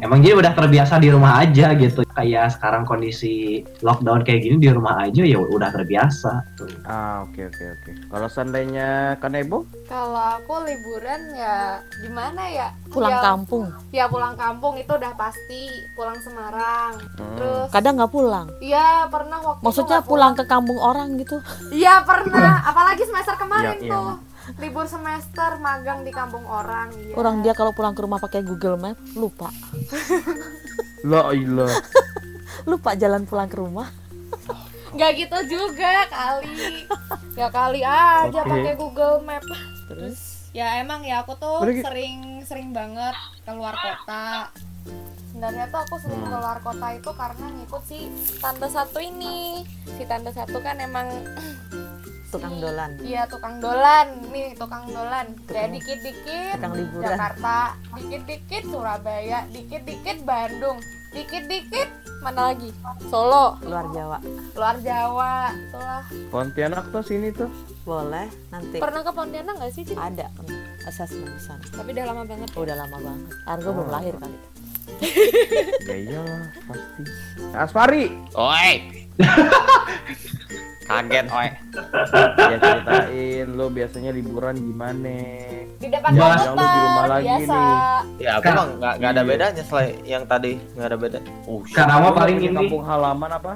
D: emang jadi udah terbiasa di rumah aja gitu kayak sekarang kondisi lockdown kayak gini di rumah aja ya udah terbiasa tuh.
A: Ah oke oke oke. Kalau seandainya Kanebo?
B: Kalau aku liburan ya gimana ya?
E: pulang
B: ya,
E: kampung.
B: Ya pulang kampung itu udah pasti pulang Semarang.
A: Hmm.
B: Terus
E: Kadang nggak pulang.
B: Iya pernah waktu
E: Maksudnya
B: nggak
E: pulang ke kampung orang gitu.
B: Iya pernah, apalagi semester kemarin
A: Iya, iya.
B: Libur semester magang di kampung orang. Iya.
E: Orang dia kalau pulang ke rumah pakai Google Map lupa.
A: La ilah.
E: Lupa jalan pulang ke rumah.
B: Nggak gitu juga kali. Ya kali aja
A: Oke.
B: pakai Google Map.
E: Terus
B: Ya emang ya aku tuh
A: Berarti-
B: sering sering banget keluar kota. Sebenarnya tuh aku sering
A: Hmm.
B: keluar kota itu karena ngikut si tante satu ini. Si tante satu kan emang
E: tukang dolan.
B: Iya tukang dolan, nih tukang dolan. Ya dikit-dikit
E: Tukang liburan.
B: Jakarta, dikit-dikit Surabaya, dikit-dikit Bandung, dikit-dikit mana lagi? Solo,
E: Luar Jawa.
B: luar Jawa, itulah.
A: Pontianak tuh sini tuh.
E: Boleh nanti
B: Pernah ke Pontianak nggak sih? Cin?
E: ada assessment di sana.
B: Tapi udah lama banget.
E: Udah lama banget. Argo belum
A: Oh.
E: lahir kali.
A: Ya iyalah pasti. Asfari.
C: Oi. Kaget, oi.
A: Ya ceritain lo biasanya liburan gimana?
B: Di depan
D: Ya,
B: komputer
A: yang lu di rumah lagi
B: biasa.
A: nih.
C: Ya, aku
D: Kak.
C: mah nggak nggak ada
A: Iya.
C: bedanya selain yang tadi nggak ada beda. Oh, shit.
D: Karena paling ini
A: kampung halaman apa?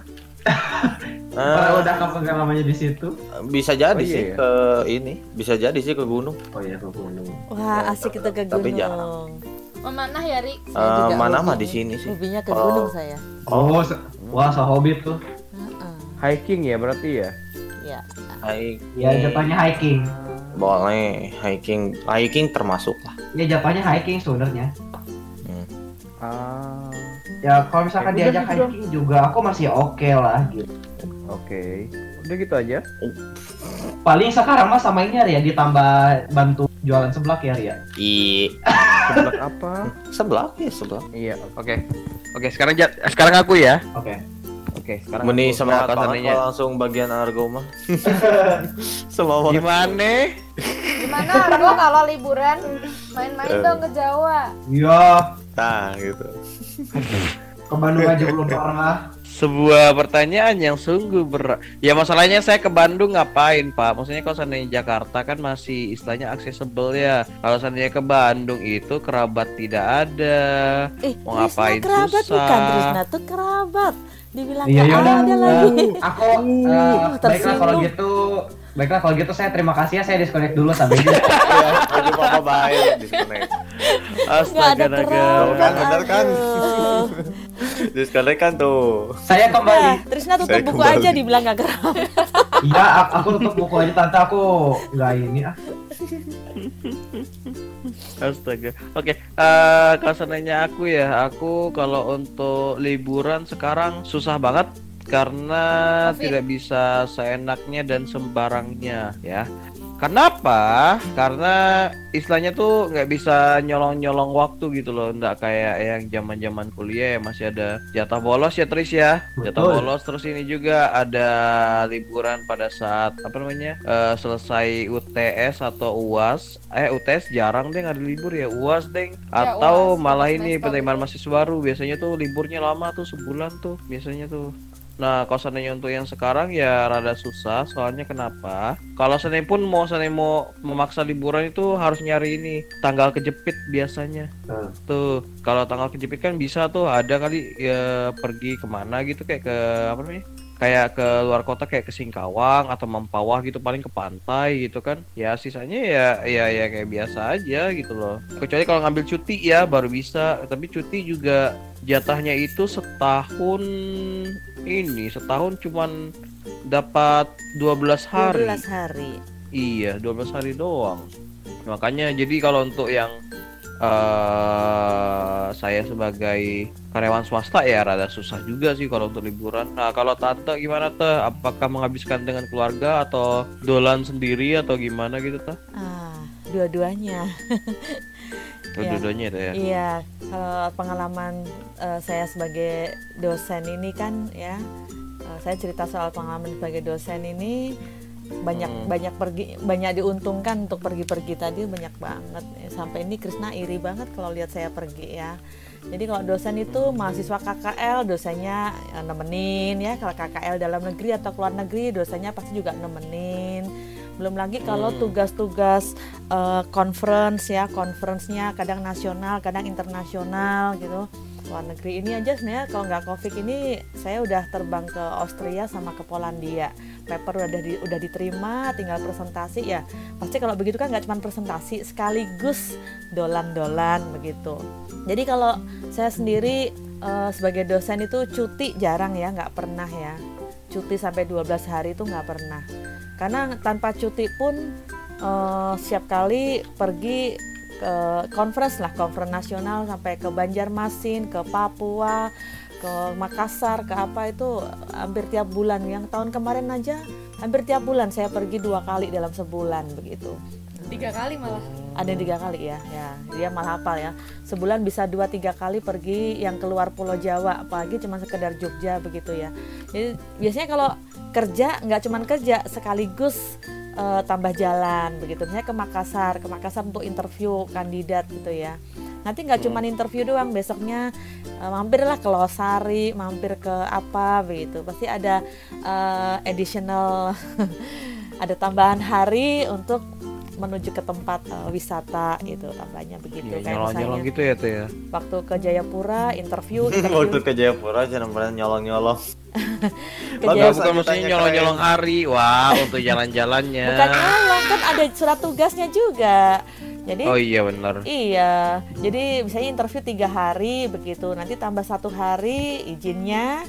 D: Kalau udah kampung namanya di situ.
C: bisa jadi
A: Oh, iya
C: sih
A: ya?
C: ke ini, bisa jadi sih ke gunung.
D: Oh iya ke gunung.
E: Wah, asik kita ke
C: Tapi
E: gunung.
C: jarang.
B: Memanah ya, Ri?
E: Saya
C: Eh,
E: juga
C: mana mah di sini sih.
E: Hobinya ke
C: Oh.
E: gunung saya.
D: Oh, se- wah sehobi tuh.
A: Hiking ya berarti ya?
E: Ya.
C: Hiking.
D: Ya jatuhnya hiking.
C: Boleh, hiking. Hiking termasuk lah.
D: Ya jatuhnya hiking sebenarnya.
A: Ah,
D: Ya kalau misalkan
A: Ya,
D: diajak
A: gitu dong.
D: hiking juga aku masih oke lah gitu.
A: oke. Udah gitu aja.
D: Paling sekarang mah sama ini ya ditambah bantu jualan seblak ya Ria.
C: I
A: Sebelah apa?
C: sebelah ya sebelah.
A: Iya, oke. Oke, sekarang ja- sekarang aku ya.
D: Oke.
A: Oke, sekarang
C: Meni
A: seandainya-
C: kalau langsung bagian argo mah. Semangat.
A: Gimana?
B: Gimana Argo kalau liburan main-main
C: Eh.
B: dong ke Jawa?
D: Iya,
C: Nah, gitu.
D: ke Bandung aja belum pernah.
A: Sebuah pertanyaan yang sungguh berat. Ya masalahnya saya ke Bandung ngapain, Pak? Maksudnya kalau seandainya Jakarta kan masih istilahnya accessible ya. Kalau seandainya ke Bandung itu kerabat tidak ada.
E: Eh,
A: Mau
E: Trisna
A: ngapain
E: kerabat
A: susah.
E: bukan Trisna tuh kerabat. Dibilang
D: Iya, yaudah.
E: ada lagi.
D: Aku eh, baiklah
E: tersinggung.
D: kalau gitu Baiklah kalau gitu saya terima kasih ya saya disconnect dulu sampai gitu.
C: Ya, lagi apa baik disconnect.
A: Astaga, naga.
C: Kan, bener kan?
E: aduh.
C: Disconnect kan tuh.
D: saya
E: Nah,
D: kembali.
E: Trisna tutup
C: Saya
E: buku
C: kembali.
E: aja dibilang gak kerabat.
D: Iya, aku tutup buku aja tante aku nggak ini ah.
A: Astaga. Oke, eh kalau seandainya aku ya, aku kalau untuk liburan sekarang susah banget karena
B: Covid.
A: tidak bisa seenaknya dan sembarangnya ya. Kenapa? Karena istilahnya tuh nggak bisa nyolong-nyolong waktu gitu loh, nggak kayak yang zaman-zaman kuliah yang masih ada jatah bolos ya Tris ya, jatah
D: Betul.
A: bolos terus ini juga ada liburan pada saat apa namanya eh, selesai UTS atau UAS, eh UTS jarang deh nggak ada libur ya. UAS deh,
B: Ya,
A: atau
B: UAS,
A: malah ini penerimaan mahasiswa baru. Biasanya tuh liburnya lama tuh sebulan tuh biasanya tuh. Nah, kalau seandainya untuk yang sekarang ya rada susah, soalnya kenapa? Kalau seandainya pun mau seandainya mau memaksa liburan itu harus nyari ini tanggal kejepit biasanya.
D: Hmm.
A: Tuh, kalau tanggal kejepit kan bisa tuh ada kali ya pergi ke mana gitu kayak ke apa namanya? Kayak ke luar kota kayak ke Singkawang atau Mempawah gitu paling ke pantai gitu kan. Ya sisanya ya ya ya kayak biasa aja gitu loh. Kecuali kalau ngambil cuti ya baru bisa, tapi cuti juga jatahnya itu setahun ini setahun cuman dapat 12 hari
E: 12 hari.
A: Iya, 12 hari doang. Makanya jadi kalau untuk yang eh saya sebagai karyawan swasta ya rada susah juga sih kalau untuk liburan. Nah, kalau tante gimana teh? Apakah menghabiskan dengan keluarga atau dolan sendiri atau gimana gitu teh?
E: Ah, dua-duanya. Iya.
A: Dua-duanya ya.
E: Iya, kalau pengalaman eh, saya sebagai dosen ini kan ya, eh, saya cerita soal pengalaman sebagai dosen ini banyak
A: Hmm.
E: banyak pergi banyak diuntungkan untuk pergi-pergi tadi banyak banget sampai ini Krisna iri banget kalau lihat saya pergi ya. Jadi kalau dosen itu mahasiswa KKL dosennya eh, nemenin ya kalau KKL dalam negeri atau keluar negeri dosennya pasti juga nemenin. Belum lagi kalau
A: Hmm.
E: tugas-tugas eh, conference ya conference-nya kadang nasional kadang internasional gitu luar negeri ini aja sebenarnya kalau nggak covid ini saya udah terbang ke Austria sama ke Polandia paper udah di, udah diterima tinggal presentasi ya pasti kalau begitu kan nggak cuma presentasi sekaligus dolan-dolan begitu. Jadi kalau saya sendiri eh, sebagai dosen itu cuti jarang ya nggak pernah ya. Cuti sampai 12 hari itu nggak pernah. Karena tanpa cuti pun eh, setiap kali pergi ke conference lah conference nasional sampai ke Banjarmasin ke Papua ke Makassar ke apa itu hampir tiap bulan. Yang tahun kemarin aja hampir tiap bulan saya pergi dua kali dalam sebulan begitu.
B: Tiga kali malah?
E: Ada tiga kali ya. Ya dia malah hafal ya. Sebulan bisa dua tiga kali pergi yang keluar Pulau Jawa apalagi cuma sekedar Jogja begitu ya. Jadi biasanya kalau kerja nggak cuma kerja sekaligus eh, tambah jalan begitu. Misalnya ke Makassar ke Makassar untuk interview kandidat gitu ya. Nanti nggak cuma interview doang besoknya eh, mampirlah ke Losari mampir ke apa begitu. Pasti ada eh, additional ada tambahan hari untuk menuju ke tempat eh, wisata gitu tambahnya begitu.
A: Iya,
E: kayak
A: nyolong-nyolong
E: misalnya
A: gitu ya teh ya.
E: waktu ke Jayapura interview
C: Waktu
E: interview
C: ke Jayapura jangan pernah nyolong-nyolong.
E: ke
C: Bagus.
A: Bukan maksudnya nyolong-nyolong hari. Wah, untuk jalan-jalannya.
E: bukan nyolong kan ada surat tugasnya juga jadi
A: Oh iya benar.
E: Iya, jadi misalnya interview tiga hari begitu, nanti tambah satu hari izinnya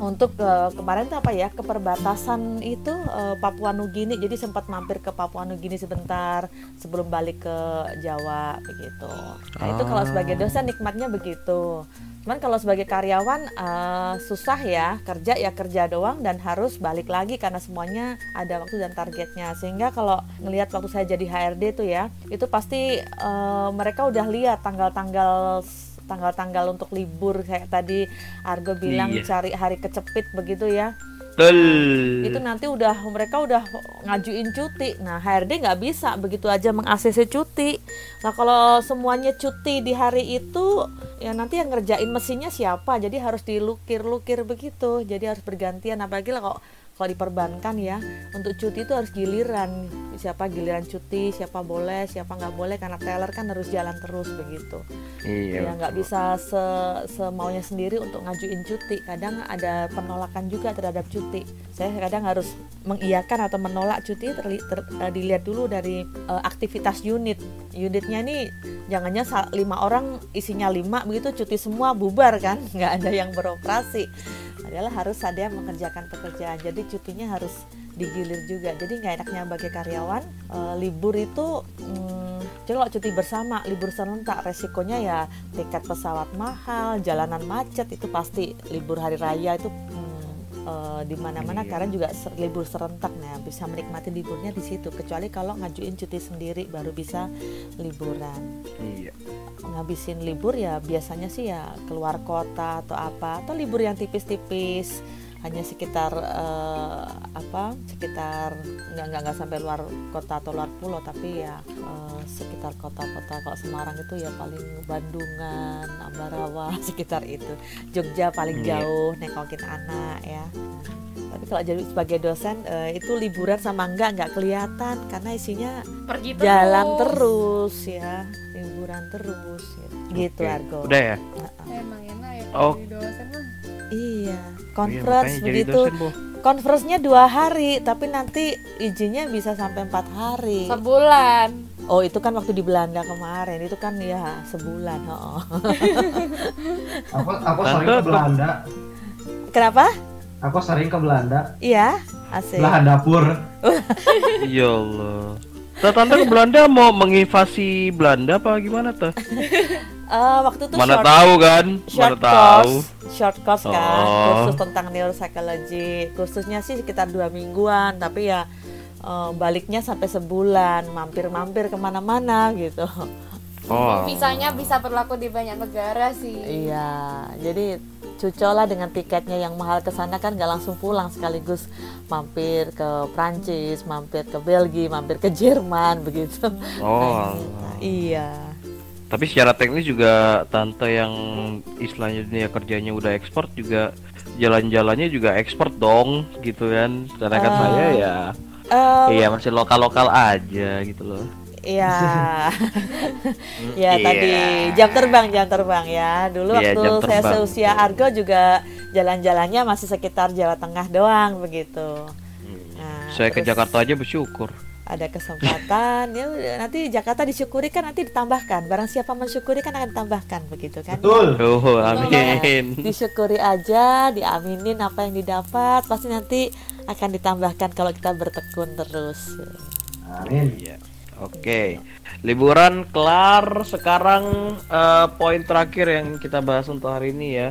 E: untuk eh, kemarin tuh apa ya ke perbatasan itu eh, Papua Nugini, jadi sempat mampir ke Papua Nugini sebentar sebelum balik ke Jawa begitu. Nah itu kalau
A: Ah.
E: sebagai dosen nikmatnya begitu. Cuman kalau sebagai karyawan eh, susah ya kerja ya kerja doang dan harus balik lagi karena semuanya ada waktu dan targetnya. Sehingga kalau ngelihat waktu saya jadi HRD tuh ya itu pasti eh, mereka udah lihat tanggal-tanggal tanggal-tanggal untuk libur kayak tadi Argo bilang
A: Iya.
E: cari hari kecepit begitu ya
A: Betul.
E: itu nanti udah mereka udah ngajuin cuti. Nah HRD nggak bisa begitu aja meng-ACC cuti. Nah kalau semuanya cuti di hari itu ya nanti yang ngerjain mesinnya siapa? Jadi harus dilukir-lukir begitu. Jadi harus bergantian. Apalagi lah kok kalau di perbankan ya untuk cuti itu harus giliran. Siapa giliran cuti siapa boleh siapa nggak boleh karena teller kan harus jalan terus begitu.
A: Iya.
E: ya nggak bisa se semaunya sendiri untuk ngajuin cuti. Kadang ada penolakan juga terhadap cuti. Saya kadang harus mengiyakan atau menolak cuti terli- ter- eh, dilihat dulu dari eh, aktivitas unit. Unitnya nih jangannya lima orang isinya lima begitu cuti semua bubar kan? Nggak ada yang beroperasi adalah harus ada yang mengerjakan pekerjaan. Jadi cutinya harus digilir juga. Jadi nggak enaknya bagi karyawan eh, libur itu hmm, kalau cuti bersama libur serentak. Resikonya ya tiket pesawat mahal jalanan macet itu pasti libur hari raya itu hmm, eh, di mana-mana
A: Iya.
E: karena juga ser- libur serentak nah bisa menikmati liburnya di situ kecuali kalau ngajuin cuti sendiri baru bisa liburan
A: Iya.
E: ngabisin libur ya biasanya sih ya keluar kota atau apa atau libur yang tipis-tipis hanya sekitar eh, apa sekitar nggak nggak nggak sampai luar kota atau luar pulau tapi ya eh, sekitar kota-kota kalau Semarang itu ya paling Bandungan Ambarawa sekitar itu Jogja paling
A: Iya.
E: jauh nengokin anak ya tapi kalau jadi sebagai dosen eh, itu liburan sama enggak nggak kelihatan karena isinya
B: pergi terus
E: jalan terus ya liburan terus gitu, gitu
A: Oke.
E: Argo
A: Udah ya.
B: emang enak ya
A: Oh.
B: jadi dosen mah
E: iya
A: Iya,
E: conference
A: jadi
E: begitu conference-nya dua hari tapi nanti izinnya bisa sampai empat hari
B: sebulan
E: oh itu kan waktu di Belanda kemarin itu kan ya sebulan oh.
D: Aku aku sering ke Belanda.
E: kenapa
D: Aku sering ke Belanda,
E: Iya, asik.
D: belahan dapur.
A: Ya Allah. Tuh, tante ke Belanda mau menginvasi Belanda apa gimana tuh?
E: Eh, waktu itu
A: Mana
E: short,
A: tahu kan?
E: short
A: Mana tahu.
E: course, short course kan,
A: Oh.
E: kursus tentang neuropsychology. Kursusnya sih sekitar dua mingguan, tapi ya eh, baliknya sampai sebulan, mampir-mampir ke mana-mana gitu.
A: Oh.
B: Visanya bisa berlaku di banyak negara sih.
E: Iya, jadi cucok lah dengan tiketnya yang mahal ke sana kan nggak langsung pulang sekaligus mampir ke Prancis, mampir ke Belgia, mampir ke Jerman begitu.
A: Oh.
E: Nah, iya.
A: Tapi secara teknis juga tante yang istilahnya dunia kerjanya udah ekspor juga jalan-jalannya juga ekspor dong gitu kan. Sedangkan
E: Eh,
A: saya ya
E: Eh,
A: iya masih lokal-lokal aja gitu loh.
E: Iya. ya
A: Iya.
E: tadi jam terbang jam terbang ya. Dulu
A: Iya,
E: waktu saya seusia Argo juga jalan-jalannya masih sekitar Jawa Tengah doang begitu. Nah,
A: Saya ke
E: terus
A: Jakarta aja bersyukur.
E: Ada kesempatan ya nanti Jakarta disyukuri kan nanti ditambahkan. Barang siapa mensyukuri kan akan ditambahkan begitu kan.
D: Betul.
A: Oh, amin.
E: Disyukuri aja, diaminin apa yang didapat, pasti nanti akan ditambahkan kalau kita bertekun terus.
D: Amin.
A: Iya. Oke. Liburan kelar. Sekarang eh, poin terakhir yang kita bahas untuk hari ini ya,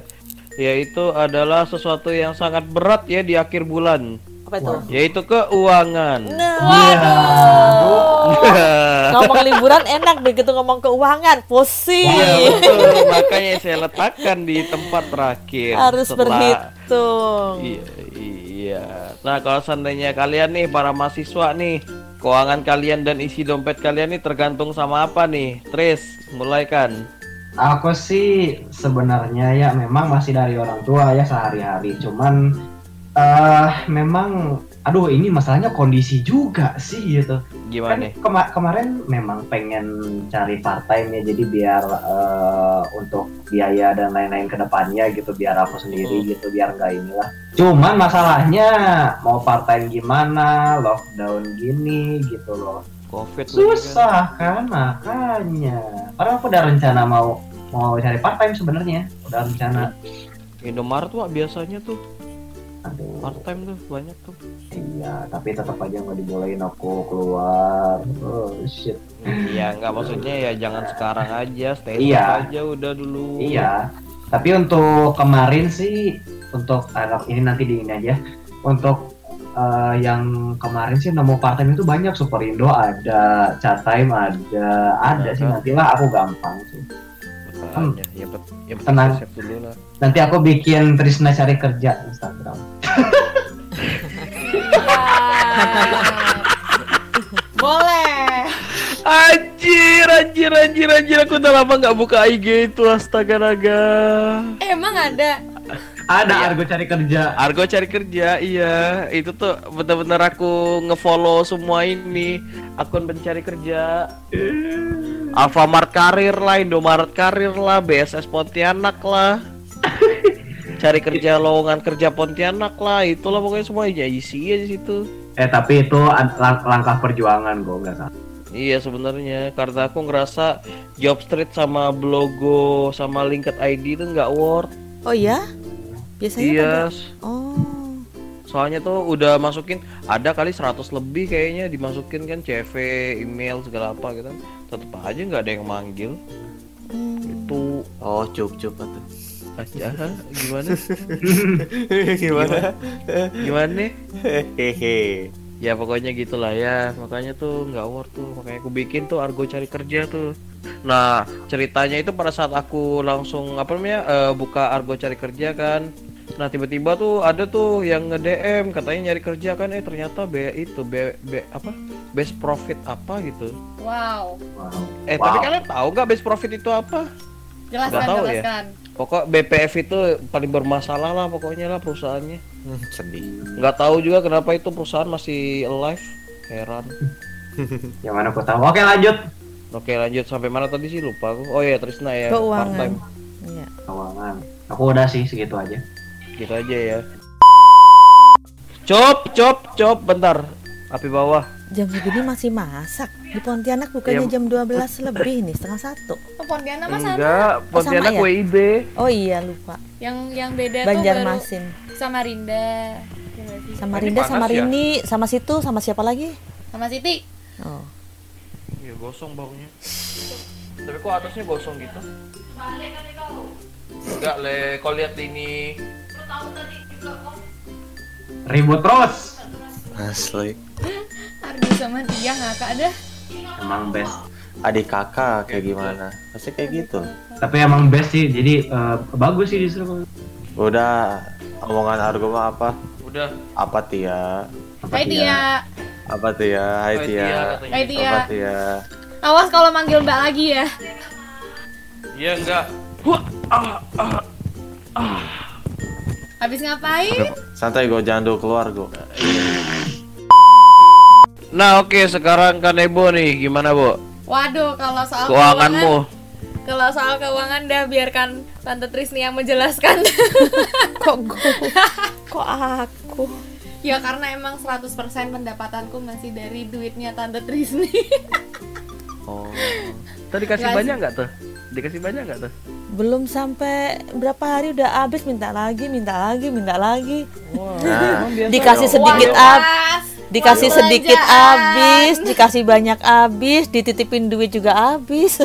A: yaitu adalah sesuatu yang sangat berat ya di akhir bulan,
E: Apa itu?
A: yaitu keuangan.
E: Waduh. ngomong liburan enak begitu ngomong keuangan pusing
A: Iya betul, makanya saya letakkan di tempat terakhir.
E: harus
A: setelah-
E: berhitung
A: Iya, iya. Nah kalau seandainya kalian nih para mahasiswa nih, keuangan kalian dan isi dompet kalian nih tergantung sama apa nih? Tris, mulai kan?
D: Aku sih sebenarnya ya memang masih dari orang tua ya sehari-hari. Cuman eh memang aduh ini masalahnya kondisi juga sih gitu.
A: Gimana?
D: Kan kema- kemarin memang pengen cari part time ya jadi biar eh, untuk biaya dan lain-lain ke depannya gitu biar aku sendiri
A: Hmm.
D: gitu biar nggak inilah. Cuman masalahnya mau part time gimana, lockdown gini gitu loh.
A: Covid kan?
D: Susah kan makanya. Padahal aku udah rencana mau mau cari part time sebenarnya. Udah rencana.
A: Indomaret tuh biasanya tuh
D: Aduh.
A: part time tuh banyak tuh.
D: Iya, tapi tetap aja nggak dibolehin aku keluar. Oh shit.
A: Iya, nggak maksudnya ya jangan sekarang aja, stay
D: Iya.
A: aja udah dulu.
D: Iya. Tapi untuk kemarin sih untuk anak ini nanti di ini aja. Untuk eh, yang kemarin sih nemu part time itu banyak Superindo ada, chat time ada, ada sih
A: Ada.
D: nantilah aku gampang sih.
A: Makanya, ya ya betul
D: Tenang.
A: dulu lah.
D: Nanti aku bikin Trisna cari kerja Instagram.
B: Boleh.
A: Anjir, anjir, anjir, anjir, aku udah lama nggak buka IG itu, astaga naga.
B: Eh, emang ada.
D: Ada
A: Iya.
D: Argo cari kerja.
A: Argo cari kerja, iya. Itu tuh bener-bener aku ngefollow semua ini akun pencari kerja. Alfamart Karir lah, Indomaret Karir lah, BSS Pontianak lah. cari kerja lowongan kerja Pontianak lah, itulah pokoknya semuanya isi aja situ.
D: Eh tapi itu lang- langkah perjuangan gue nggak salah.
A: Iya sebenarnya karena aku ngerasa job street sama blogo sama linked ID itu nggak worth.
E: oh ya biasanya
A: Iya.
E: ada oh
A: Soalnya tuh udah masukin ada kali 100 lebih kayaknya dimasukin kan CV, email segala apa gitu. Tetep aja nggak ada yang manggil.
E: Hmm.
A: Itu
C: Oh, cup cup atuh.
A: Aja gimana?
C: Gimana?
A: Gimana?
C: Hehehe.
A: Ya pokoknya gitulah ya. Makanya tuh nggak worth tuh. Makanya aku bikin tuh argo cari kerja tuh. Nah ceritanya itu pada saat aku langsung apa namanya eh, buka argo cari kerja kan. Nah tiba-tiba tuh ada tuh yang nge DM katanya nyari kerja kan eh ternyata B itu B, B apa best profit apa gitu.
B: Wow.
D: Wow.
A: Eh
D: Wow.
A: tapi kalian tahu nggak best profit itu apa?
B: Jelaskan,
A: Nggak tahu ya.
B: jelaskan.
A: Pokok BPF itu paling bermasalah lah pokoknya lah perusahaannya.
C: Hmm, sedih.
A: Nggak tahu juga kenapa itu perusahaan masih alive. Heran.
D: Yang mana aku tahu. Oke lanjut.
A: Oke lanjut sampai mana tadi sih lupa aku. Oh iya Trisna ya.
E: keuangan iya
D: Keuangan. Aku udah sih segitu aja.
A: Gitu aja ya. Cop, cop, cop, bentar. Api bawah.
E: jam segini masih masak di Pontianak bukannya
A: Ya.
E: jam 12 lebih nih setengah satu
B: Oh, Pontianak mah sama.
A: Enggak, Pontianak
E: ya?
A: WIB.
E: oh iya lupa
B: Yang yang beda tuh baru
E: Banjarmasin.
B: Iya nggak sih?
E: sama Rinda sama
A: ya?
E: Rini sama situ sama siapa lagi
B: Sama Siti.
E: oh
A: Iya, gosong baunya. Tapi kok atasnya gosong gitu? Enggak, Le. Kau lihat ini.
D: Ribut terus.
C: Asli.
B: Ardi sama dia ngakak dah.
D: Emang best.
C: Adik kakak kayak gimana? Pasti kayak gitu.
D: Tapi emang best sih. Jadi eh, bagus sih justru.
C: Udah omongan Argo mah apa?
A: Udah.
C: Apa Tia?
D: Apa
B: Hai Tia.
C: Apa Tia? Hai Tia.
B: Hai Tia.
C: Apa Tia?
B: Awas kalau manggil Mbak lagi ya.
A: Iya, enggak. Wah, ah, ah.
B: Habis ngapain?
C: Santai gue jangan dulu keluar gue.
A: Nah, oke, sekarang Kanebo nih, gimana, Bu?
B: Waduh, kalau soal
A: Keuanganmu.
B: Kalau soal keuangan dah biarkan Tante Trisni yang menjelaskan.
E: kok gue kok aku
B: ya karena emang 100% pendapatanku masih dari duitnya Tante Trisni.
A: Oh. Tadi kasih banyak nggak tuh? Dikasih banyak nggak tuh?
E: belum sampai berapa hari udah habis minta lagi minta lagi minta lagi
A: Wah,
C: Nah.
E: Dikasih sedikit
B: Uang
E: ab-
B: pas,
E: dikasih
B: uang
E: sedikit habis dikasih banyak habis dititipin duit juga habis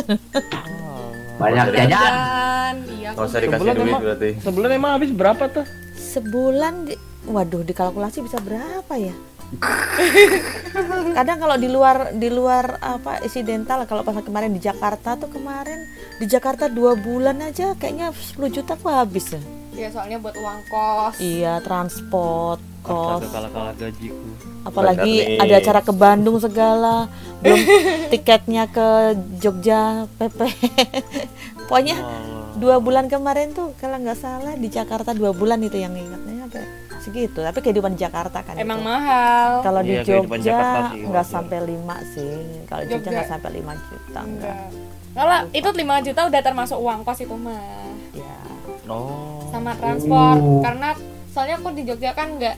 D: Banyak jajan.
B: Iya,
C: usah
B: aku-
C: dikasih
A: Sebulan
C: duit
A: emang-
C: berarti.
A: Sebulan emang habis berapa tuh?
E: sebulan di, waduh dikalkulasi bisa berapa ya kadang kalau di luar di luar apa isi dental kalau pas kemarin di Jakarta tuh kemarin di Jakarta dua bulan aja kayaknya 10 juta aku habis ya.
B: Ya soalnya buat uang kos.
E: iya transport kos.
A: Astaga, kalah-kalah gajiku.
E: apalagi ada acara ke Bandung segala. Belum tiketnya ke Jogja PP pokoknya dua bulan kemarin tuh kalau nggak salah di Jakarta dua bulan itu yang ingatnya. apa segitu tapi kehidupan di Jakarta kan
B: Emang
E: itu.
B: mahal.
E: kalau di
A: Iya, Jakarta
E: Jogja nggak sampai lima sih kalau Jogja nggak sampai 5 juta enggak.
B: Kalau itu 5 juta udah termasuk uang kos itu mah.
E: ya
A: Oh.
B: Sama transport.
D: Oh.
B: Karena soalnya aku di Jogja kan nggak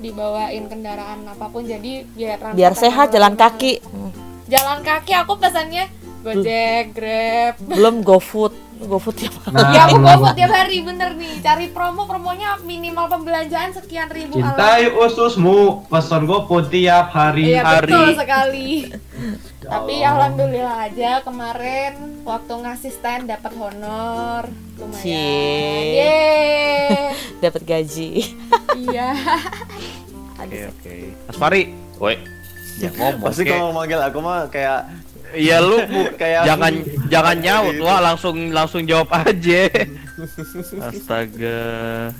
B: dibawain kendaraan apa pun jadi biar transport
E: biar sehat jalan kaki Hmm.
B: Jalan kaki aku pesannya Gojek, Grab.
E: belum GoFood GoFood tiap hari.
D: Nah,
B: ya aku
D: ini
B: GoFood tiap hari bener nih. Cari promo promonya minimal pembelanjaan sekian ribu.
D: Cintai ususmu, pesan GoFood tiap hari.
B: Iya
A: hari.
B: betul sekali. Tapi
D: Allah.
B: alhamdulillah aja kemarin waktu ngasih stand dapat honor lumayan.
E: Cie.
B: Yeay.
E: dapat gaji
B: iya.
A: Oke, oke. Mas Fari. Woi. Ya ngomong.
C: Pasti kalau manggil aku mah kayak
A: Iya lu bu,
C: Kayak-
A: jangan jangan nyaut wah langsung langsung jawab aja. Astaga.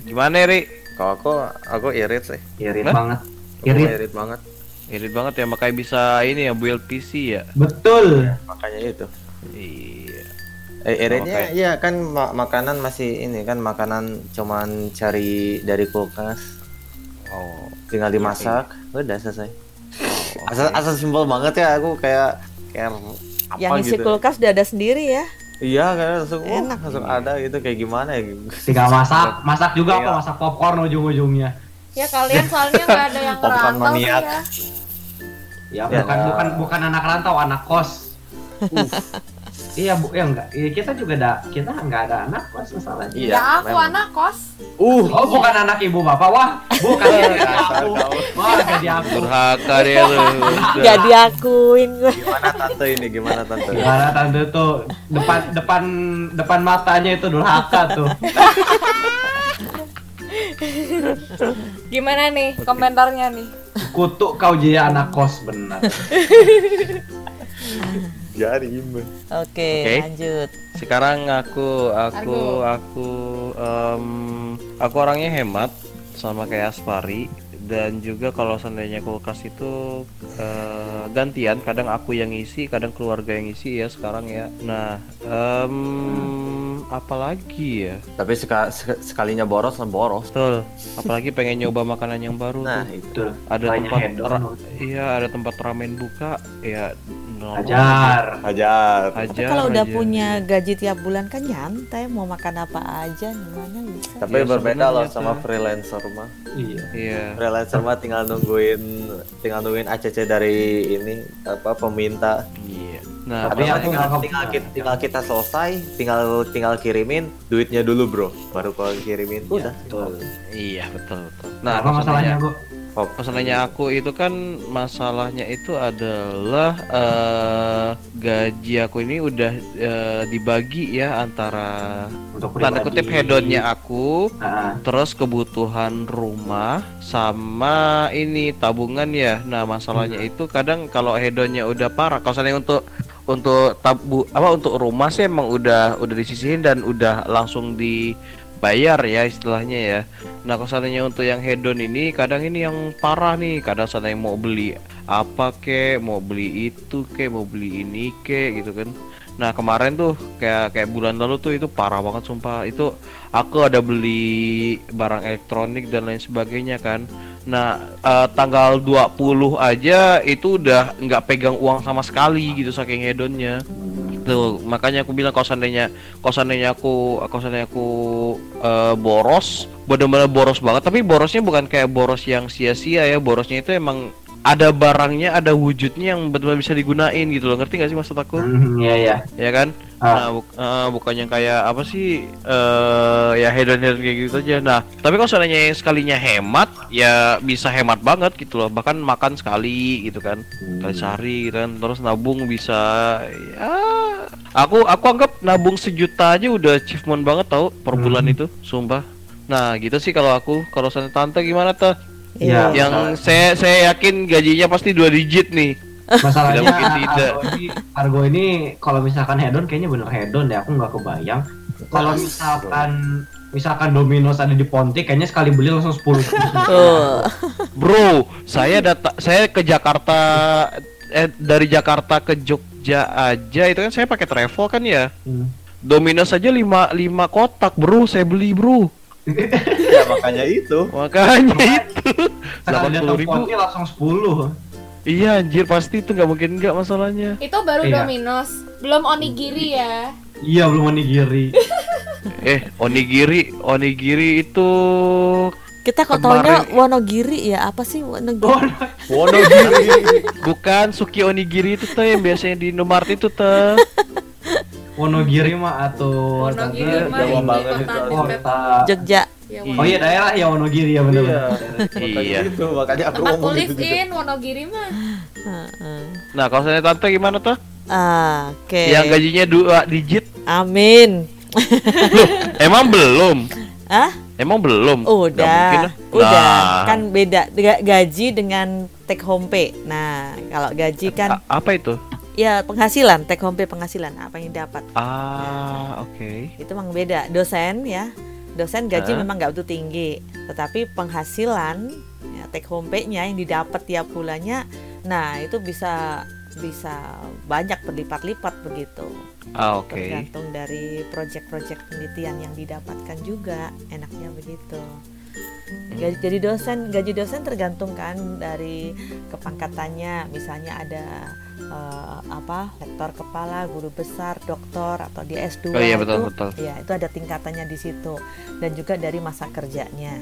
A: Gimana Ri?
C: kalau aku aku irit sih.
D: Irit
A: Hah?
D: banget. Irit.
C: irit banget.
A: Irit banget ya makanya bisa ini ya build PC ya.
D: Betul.
C: Makanya itu.
A: Iya.
C: Eh, iritnya
A: Oke.
C: iya kan ma- makanan masih ini kan makanan cuman cari dari kulkas,
A: Oh.
C: tinggal dimasak, udah selesai.
A: oh,
C: Asal
A: oke.
C: asal simpel banget ya aku kayak kayak apa
E: yang isi
C: gitu.
E: kulkas udah ada sendiri ya
C: Iya kan langsung wah,
E: Enak.
C: langsung ada gitu kayak gimana ya.
D: Tinggal masak, masak juga
C: Iya.
D: apa masak popcorn ujung-ujungnya.
B: Ya kalian soalnya nggak ada yang
C: Popcorn maniak.
B: ya.
D: Ya,
C: Ya.
D: bukan bukan bukan anak rantau, anak kos. iya, Bu, ya enggak. Iya, kita juga ada kita enggak ada anak kos masalahnya.
C: Iya.
B: ya aku
C: memang.
B: anak kos.
C: Uh,
D: Oh, bukan anak ibu bapak. Wah, bukan jadi aku. Wah, jadi aku.
A: Durhaka dia lu.
E: nggak diakuin gue
C: gimana tante ini gimana tante?
D: Gimana tante tuh depan depan depan matanya itu durhaka tuh.
B: Gimana nih komentarnya nih?
D: Kutuk kau jadi anak kos benar.
C: Jadi gimana?
E: oke
A: Oke.
E: lanjut
A: Sekarang aku aku
B: Argo.
A: aku em, aku orangnya hemat sama kayak Aspari dan juga kalau seandainya kulkas itu eh, gantian kadang aku yang isi kadang keluarga yang isi ya sekarang ya nah em, apalagi ya
C: Tapi seka- sek- sekalinya boros lah boros.
A: betul apalagi pengen nyoba makanan yang baru
C: Nah,
A: tuh.
C: itu.
A: Ada
D: Banyak
A: tempat ra- iya ada tempat ramen buka ya
C: Hajar.
E: tapi
A: aja
E: kalau udah punya gaji tiap bulan kan nyantai mau makan apa aja gimana bisa
C: Tapi
A: Ya,
C: berbeda loh sama freelancer mah.
D: Iya.
A: iya
C: Freelancer mah tinggal nungguin tinggal nungguin ACC dari ini apa peminta.
A: Iya. Nah,
D: Tapi aku
C: tinggal,
D: nggak-
C: tinggal, kita, tinggal kita selesai, tinggal tinggal kirimin duitnya dulu bro, baru kalau kirimin udah.
A: betul. Iya, betul, betul.
D: Nah,
A: Nah,
D: apa masalahnya, Bu?
C: Hop.
A: Masalahnya aku itu kan masalahnya itu adalah eh gaji aku ini udah eh, dibagi ya antara
D: Untuk
A: tanda kutip hedonnya aku,
D: Ah,
A: terus kebutuhan rumah sama ini tabungan ya. Nah, masalahnya itu kadang kalau hedonnya udah parah, kalau misalnya untuk untuk tabu apa untuk rumah sih emang udah udah disisihin dan udah langsung dibayar ya istilahnya ya. Nah, seandainya untuk yang hedon ini kadang ini yang parah nih, kadang seandainya mau beli apa kek, mau beli itu kek, mau beli ini kek gitu kan. Nah, kemarin tuh kayak kayak bulan lalu tuh itu parah banget sumpah. Itu aku ada beli barang elektronik dan lain sebagainya kan. Nah, eh, tanggal 20 aja itu udah nggak pegang uang sama sekali gitu saking hedonnya. Tuh, makanya aku bilang kalau seandainya kalau seandainya aku kalau seandainya aku eh, boros, benar-benar boros banget, tapi borosnya bukan kayak boros yang sia-sia ya, borosnya itu emang ada barangnya, ada wujudnya yang benar-benar bisa digunain gitu loh. Ngerti gak sih maksud aku?
D: hmm, iya ya.
A: Ya kan?
D: Ah.
A: Nah, buk- eh, bukannya kayak apa sih eh ya hedon hedon kayak gitu aja. Nah, tapi kalau seandainya yang sekalinya hemat, ya bisa hemat banget gitu loh. Bahkan makan sekali gitu kan, kali sehari gitu kan. Terus nabung bisa ya aku aku anggap nabung sejuta aja udah achievement banget tau per bulan itu, sumpah. Nah, gitu sih kalau aku. Kalau sana tante gimana tuh?
D: Iya.
A: Yang saya saya yakin gajinya pasti dua digit nih.
D: Masalahnya
A: Tidak mungkin tidak.
D: Argo ini, Argo ini kalau misalkan hedon kayaknya bener hedon deh. Aku nggak kebayang. Kalau misalkan misalkan Domino's ada di Ponti, kayaknya sekali beli langsung 10
E: Tuh.
A: Bro, saya data saya ke Jakarta eh dari Jakarta ke Jogja aja itu kan saya pakai travel kan ya.
D: Hmm.
A: Domino's aja 5 5 kotak, Bro. Saya beli, Bro.
C: ya makanya itu.
A: Makanya itu.
D: Sekali datang
A: 80.000.
D: Ponti langsung 10.
A: Iya anjir pasti itu nggak mungkin nggak masalahnya.
B: Itu baru
D: Iya.
B: Domino's, belum onigiri ya.
D: Iya belum onigiri.
A: Eh, onigiri, onigiri itu
E: Kita kok taunya Wonogiri ya? Apa sih Wonogiri?
D: Oh,
C: Wonogiri.
A: bukan Suki onigiri itu tuh yang biasanya di Indomaret itu tuh.
D: Wonogiri mah atau
C: Jawa
B: mah ini
C: banget itu.
D: kota.
E: Jogja.
B: Ya,
A: Iya.
D: Oh iya daerah ya Wonogiri ya bener
C: Iya.
A: Iya.
C: Makanya itu, makanya aku
B: Tempat
C: ngomong gitu
B: in Wonogiri mah.
E: Heeh.
A: Nah, kalau saya tante gimana tuh?
E: Ah, Oke.
A: Yang gajinya dua digit?
E: Amin.
A: Emang belum?
E: Ah?
A: Emang belum?
E: Udah,
A: mungkin lah.
E: udah.
A: Nah,
E: Kan beda Ga- gaji dengan take home pay. Nah, kalau gaji kan
A: a- apa itu?
E: ya penghasilan, take home pay penghasilan apa yang dapat.
A: Ah, oke.
E: Itu memang beda. Dosen ya. Dosen gaji
A: Hah?
E: memang nggak begitu tinggi, tetapi penghasilan ya, take home pay-nya yang didapat tiap bulannya nah itu bisa bisa banyak berlipat-lipat begitu.
A: Ah, oke.
E: Tergantung dari proyek-proyek penelitian yang didapatkan juga, enaknya begitu. Gaji, jadi dosen, gaji dosen tergantung kan dari kepangkatannya. Misalnya ada eh, apa, lektor kepala, guru besar, doktor atau di S2
A: Oh iya, betul,
E: itu,
A: betul.
E: ya itu ada tingkatannya di situ dan juga dari masa kerjanya.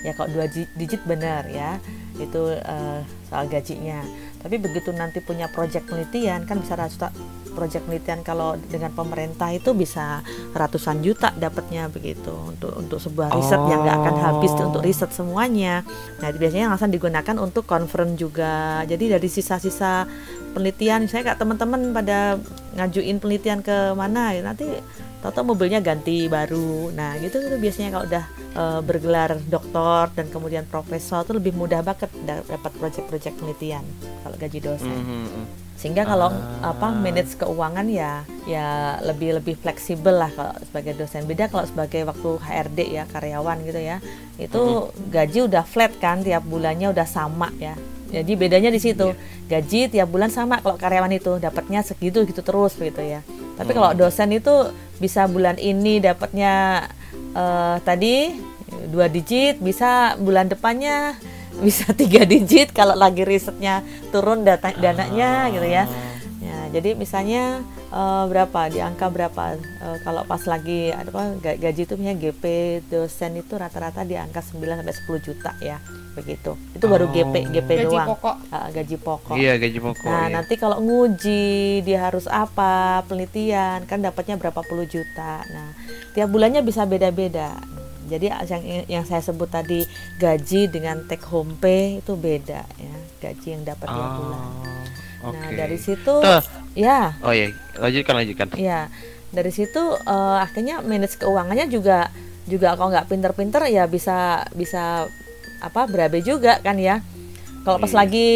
E: Ya kalau dua di- digit benar ya, itu eh, soal gajinya. Tapi begitu nanti punya proyek penelitian kan bisa ratusan proyek penelitian kalau dengan pemerintah itu bisa ratusan juta dapatnya begitu untuk untuk sebuah riset yang nggak akan habis
A: Oh.
E: untuk riset semuanya. Nah biasanya yang akan digunakan untuk conference juga. Jadi dari sisa-sisa penelitian, saya kak teman-teman pada ngajuin penelitian ke mana ya nanti tahu-tahu mobilnya ganti baru. Nah gitu itu biasanya kalau udah eh, bergelar doktor dan kemudian profesor itu lebih mudah banget da- dapat proyek-proyek penelitian kalau gaji dosen
A: Mhm.
E: sehingga kalau
A: Ah.
E: apa manage keuangan ya ya lebih lebih fleksibel lah kalau sebagai dosen beda kalau sebagai waktu HRD ya karyawan gitu ya itu gaji udah flat kan tiap bulannya udah sama ya jadi bedanya di situ. Gaji tiap bulan sama kalau karyawan itu. Dapatnya segitu gitu terus begitu ya. Tapi kalau dosen itu bisa bulan ini dapatnya eh, tadi dua digit bisa bulan depannya bisa tiga digit kalau lagi risetnya turun data dananya gitu ya. Ya, jadi misalnya eh, berapa di angka berapa Eh, kalau pas lagi ada apa ga- gaji itu punya GP dosen itu rata-rata di angka 9 sampai 10 juta ya begitu itu baru
A: Oh.
E: GP GP
B: gaji
E: doang
B: pokok
E: Ah, gaji pokok
A: Iya gaji pokok.
E: Nah,
A: iya.
E: nanti kalau nguji dia harus apa, penelitian kan dapatnya berapa puluh juta. Nah, tiap bulannya bisa beda-beda. Jadi yang yang saya sebut tadi gaji dengan take home pay itu beda ya, gaji yang dapat tiap
A: Oh,
E: bulan.
A: Oke.
E: Nah, dari situ
A: Tuh.
E: ya,
A: Oh iya, lanjutkan lanjutkan.
E: ya. Dari situ eh, akhirnya manage keuangannya juga juga kalau nggak pinter-pinter ya bisa bisa apa berabe juga kan ya. Kalau pas
A: Iya.
E: lagi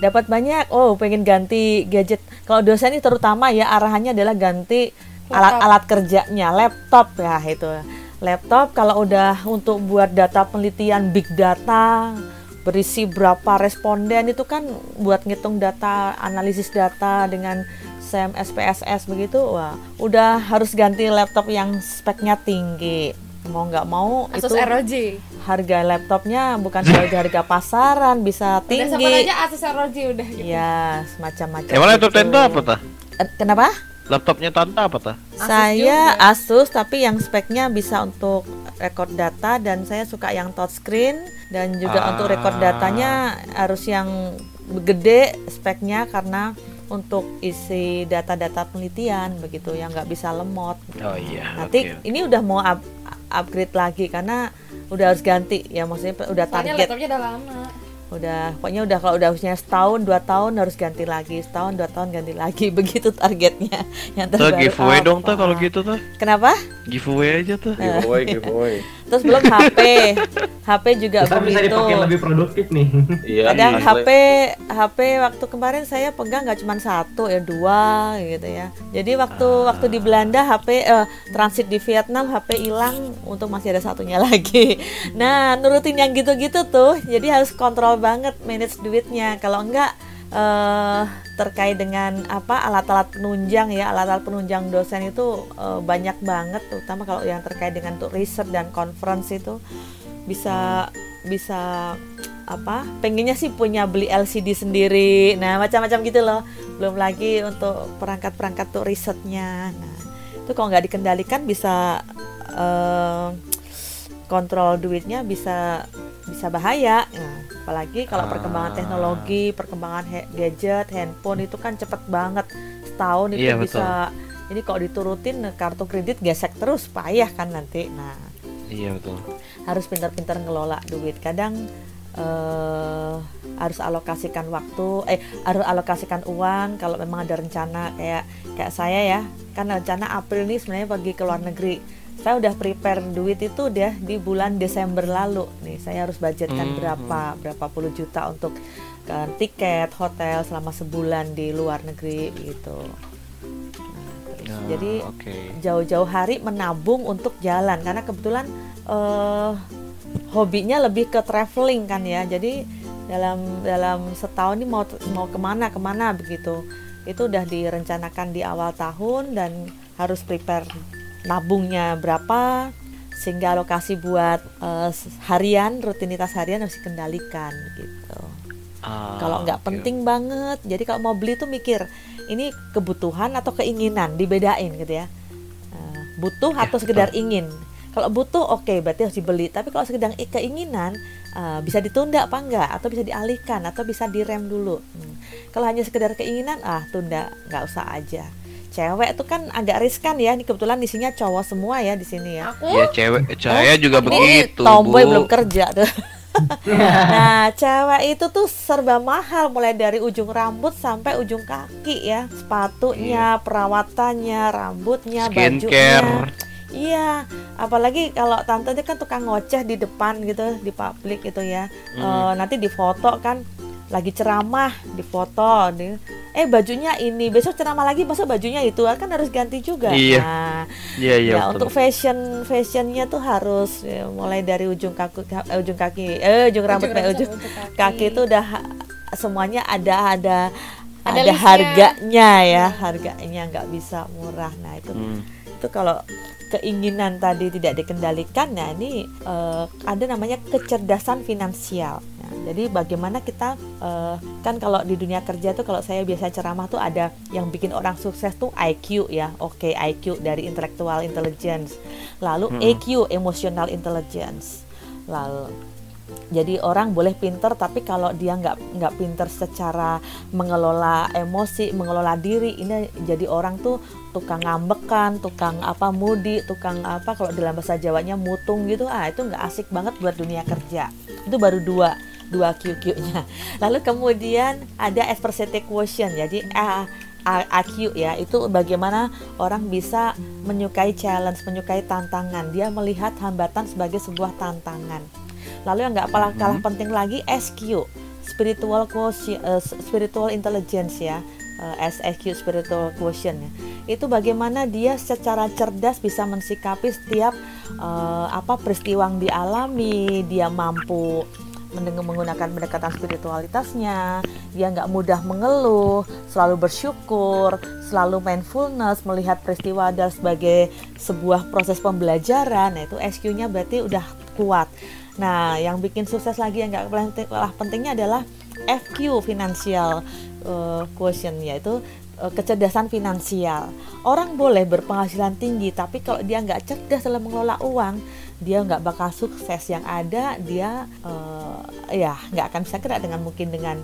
E: dapat banyak, oh pengen ganti gadget. Kalau dosen ini terutama ya arahannya adalah ganti alat-alat kerjanya, laptop ya itu. Laptop kalau udah untuk buat data penelitian big data berisi berapa responden itu kan buat ngitung data, analisis data dengan SEM, SPSS begitu, wah udah harus ganti laptop yang speknya tinggi. Mau nggak mau
B: Asus
E: itu
B: ROG
E: harga laptopnya bukan harga harga pasaran bisa
B: udah sama
E: tinggi.
B: aja Asus ROG udah gitu
E: Ya, semacam-macam.
A: Emang laptop
E: gitu.
A: apa tah?
E: Eh, Kenapa?
A: Laptopnya tante apa tah?
B: Asus
E: saya
B: juga.
E: Asus tapi yang speknya bisa untuk record data dan saya suka yang touchscreen dan juga untuk record
A: Ah.
E: datanya harus yang gede speknya karena untuk isi data-data penelitian begitu yang nggak bisa lemot.
A: Oh iya.
E: Nanti
A: oke.
E: ini udah mau up- upgrade lagi karena udah harus ganti ya maksudnya udah
B: soalnya
E: target
B: laptopnya udah lama
E: udah pokoknya udah kalau udah usia setahun dua tahun harus ganti lagi setahun dua tahun ganti lagi begitu targetnya yang
A: Tuh
E: terbaru
A: giveaway dong
E: apa.
A: tuh kalau gitu tuh.
E: kenapa
A: Giveaway aja tuh.
C: giveaway giveaway
E: terus belum HP HP juga
D: Kita bisa
E: begitu
D: dipakai lebih produktif nih.
C: iya
E: kadang
C: asli.
E: HP HP waktu kemarin saya pegang nggak cuma satu ya dua gitu ya. Jadi waktu waktu di Belanda HP eh, transit di Vietnam HP hilang untuk masih ada satunya lagi. Nah nurutin yang gitu-gitu tuh jadi harus kontrol banget manage duitnya. Kalau enggak eh terkait dengan apa alat-alat penunjang ya alat-alat penunjang dosen itu eh, banyak banget terutama kalau yang terkait dengan untuk riset dan conference itu. Bisa bisa apa pengennya sih punya beli LCD sendiri. Nah macam-macam gitu loh. Belum lagi untuk perangkat-perangkat untuk risetnya. Nah itu kalau nggak dikendalikan bisa eh, kontrol duitnya bisa bisa bahaya Nah, apalagi kalau
A: Ah.
E: perkembangan teknologi perkembangan he- gadget handphone itu kan cepet banget setahun itu
A: Iya, betul.
E: bisa ini kalau diturutin kartu kredit gesek terus payah kan nanti nah
A: Iya betul.
E: harus pintar-pintar ngelola duit kadang eh harus alokasikan waktu eh harus alokasikan uang kalau memang ada rencana kayak kayak saya ya kan rencana April ini sebenarnya pergi ke luar negeri saya udah prepare duit itu udah di bulan Desember lalu nih. Saya harus budgetkan
A: Hmm.
E: berapa berapa puluh juta untuk kan, tiket hotel selama sebulan di luar negeri gitu. Nah, jadi
A: oke.
E: jauh-jauh hari menabung untuk jalan. Karena kebetulan eh, hobinya lebih ke traveling kan ya. Jadi dalam dalam setahun ini mau mau ke mana ke mana begitu. Itu udah direncanakan di awal tahun dan harus prepare nabungnya berapa sehingga alokasi buat eh, harian rutinitas harian harus dikendalikan gitu.
A: Ah,
E: kalau nggak
A: oke.
E: penting banget. Jadi kalau mau beli tuh mikir ini kebutuhan atau keinginan? Dibedain gitu ya. Eh, butuh
A: Ya,
E: atau sekedar ingin? Kalau butuh oke berarti harus dibeli. Tapi kalau sekedar keinginan eh, bisa ditunda apa enggak atau bisa dialihkan atau bisa direm dulu. Hmm. kalau hanya sekedar keinginan ah tunda. Nggak usah aja cewek tuh kan agak riskan ya ini kebetulan isinya cowok semua ya di sini ya
B: aku
A: Ya cewek, saya juga
E: ini
A: begitu.
E: tomboy
A: Bu.
E: belum kerja tuh. nah, cewek itu tuh serba mahal mulai dari ujung rambut sampai ujung kaki ya. Sepatunya, perawatannya, rambutnya, bajunya. Iya, apalagi kalau tante dia kan tukang ngoceh di depan gitu di publik gitu ya. Eh, nanti difoto kan lagi ceramah, difoto, di, eh bajunya ini, besok ceramah lagi, masa bajunya itu kan harus ganti juga.
A: Iya.
E: Nah,
A: Iya iya.
E: ya
A: betul.
E: untuk fashion fashionnya tuh harus ya, mulai dari ujung kaki eh, ujung kaki eh ujung rambut sampai ujung kaki itu udah semuanya ada ada
B: Ada
E: ada, harganya ya harganya nggak bisa murah nah itu
A: Hmm.
E: Itu kalau keinginan tadi tidak dikendalikan nah ini eh, ada namanya kecerdasan finansial. Nah, jadi bagaimana kita eh, kan kalau di dunia kerja tuh kalau saya biasa ceramah tuh ada yang bikin orang sukses tuh IQ ya. Oke IQ dari intellectual intelligence. Lalu
A: Hmm.
E: EQ emotional intelligence. Lalu jadi orang boleh pinter tapi kalau dia nggak nggak pinter secara mengelola emosi mengelola diri ini jadi orang tuh tukang ngambekan tukang apa mudi tukang apa kalau dalam bahasa Jawanya mutung gitu ah itu nggak asik banget buat dunia kerja. Itu baru dua dua QQ-nya lalu kemudian ada adversity quotient jadi ah, AQ ya itu bagaimana orang bisa menyukai challenge menyukai tantangan. Dia melihat hambatan sebagai sebuah tantangan. Lalu yang nggak kalah kalah penting lagi SQ spiritual quotient eh, spiritual intelligence ya eh, SQ spiritual quotient ya. Itu bagaimana dia secara cerdas bisa mensikapi setiap eh, apa peristiwa yang dialami. Dia mampu menggunakan pendekatan spiritualitasnya. Dia nggak mudah mengeluh selalu bersyukur selalu mindfulness melihat peristiwa adalah sebagai sebuah proses pembelajaran. Nah itu SQ-nya berarti udah kuat. Nah yang bikin sukses lagi yang nggak kalah pentingnya adalah FQ financial uh, quotient yaitu uh, kecerdasan finansial. Orang boleh berpenghasilan tinggi tapi kalau dia nggak cerdas dalam mengelola uang dia nggak bakal sukses yang ada dia uh, ya nggak akan bisa gerak dengan mungkin dengan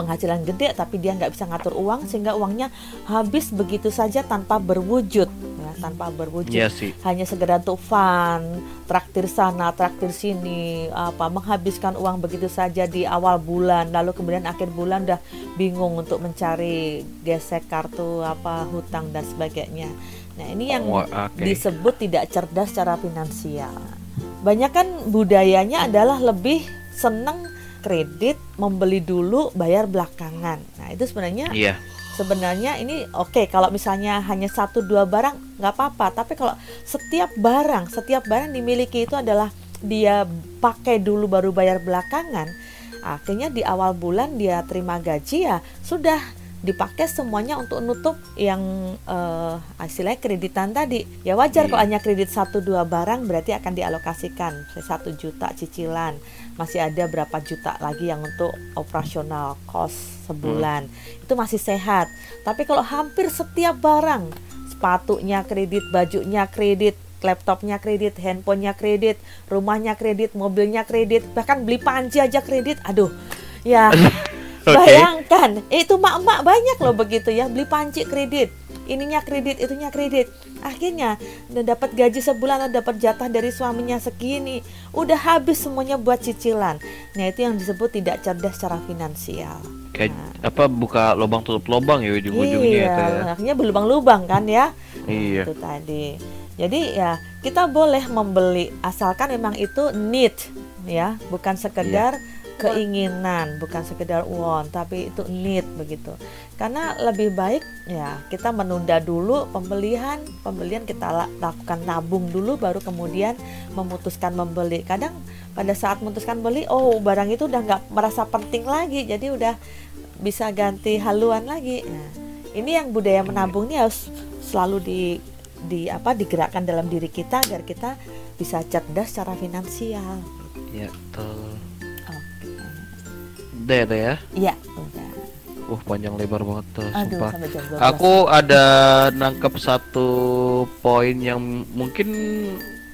E: penghasilan gede tapi dia nggak bisa ngatur uang sehingga uangnya habis begitu saja tanpa berwujud ya, tanpa berwujud
A: Iya sih.
E: hanya sekedar untuk fun, traktir sana, traktir sini, apa menghabiskan uang begitu saja di awal bulan, lalu kemudian akhir bulan udah bingung untuk mencari gesek kartu apa hutang dan sebagainya. Nah ini yang
A: Wah, oke.
E: disebut tidak cerdas secara finansial. Banyak kan budayanya adalah lebih seneng kredit, membeli dulu, bayar belakangan. Nah itu sebenarnya
A: Iya.
E: sebenarnya ini oke kalau misalnya hanya satu dua barang nggak apa-apa tapi kalau setiap barang setiap barang dimiliki itu adalah dia pakai dulu baru bayar belakangan akhirnya di awal bulan dia terima gaji ya sudah dipakai semuanya untuk nutup yang eh istilahnya kreditan tadi. Ya wajar
A: Iya.
E: kok hanya kredit satu dua barang berarti akan dialokasikan. Satu juta cicilan. Masih ada berapa juta lagi yang untuk operasional cost sebulan. Itu masih sehat. Tapi kalau hampir setiap barang sepatunya kredit bajunya kredit laptopnya kredit handphonenya kredit rumahnya kredit mobilnya kredit bahkan beli panci aja kredit aduh. Ya
A: Oke.
E: bayangkan itu mak-mak banyak loh begitu ya beli panci kredit. Ininya kredit itunya kredit. Akhirnya dapat gaji sebulan atau dapat jatah dari suaminya segini udah habis semuanya buat cicilan. Nah itu yang disebut tidak cerdas secara finansial.
A: Kayak apa buka lubang tutup lubang ya ujung-ujungnya
E: iya
A: itu ya.
E: akhirnya berlubang-lubang kan ya?
A: Iya.
E: itu tadi. Jadi ya kita boleh membeli asalkan memang itu need ya bukan sekedar keinginan bukan sekedar want tapi itu need begitu. Karena lebih baik ya kita menunda dulu pembelian pembelian kita la- lakukan nabung dulu baru kemudian memutuskan membeli. Kadang pada saat memutuskan beli oh barang itu udah nggak merasa penting lagi jadi udah bisa ganti haluan lagi. Nah ini yang budaya menabung ini harus selalu di di apa digerakkan dalam diri kita agar kita bisa cerdas secara finansial.
A: Iya, betul. Udah ya, Teh, ya.
E: Iya, udah.
A: Uh, panjang lebar banget tuh,
E: Aduh,
A: sumpah.
E: sampai jam 12.
A: Aku ada nangkep satu poin yang mungkin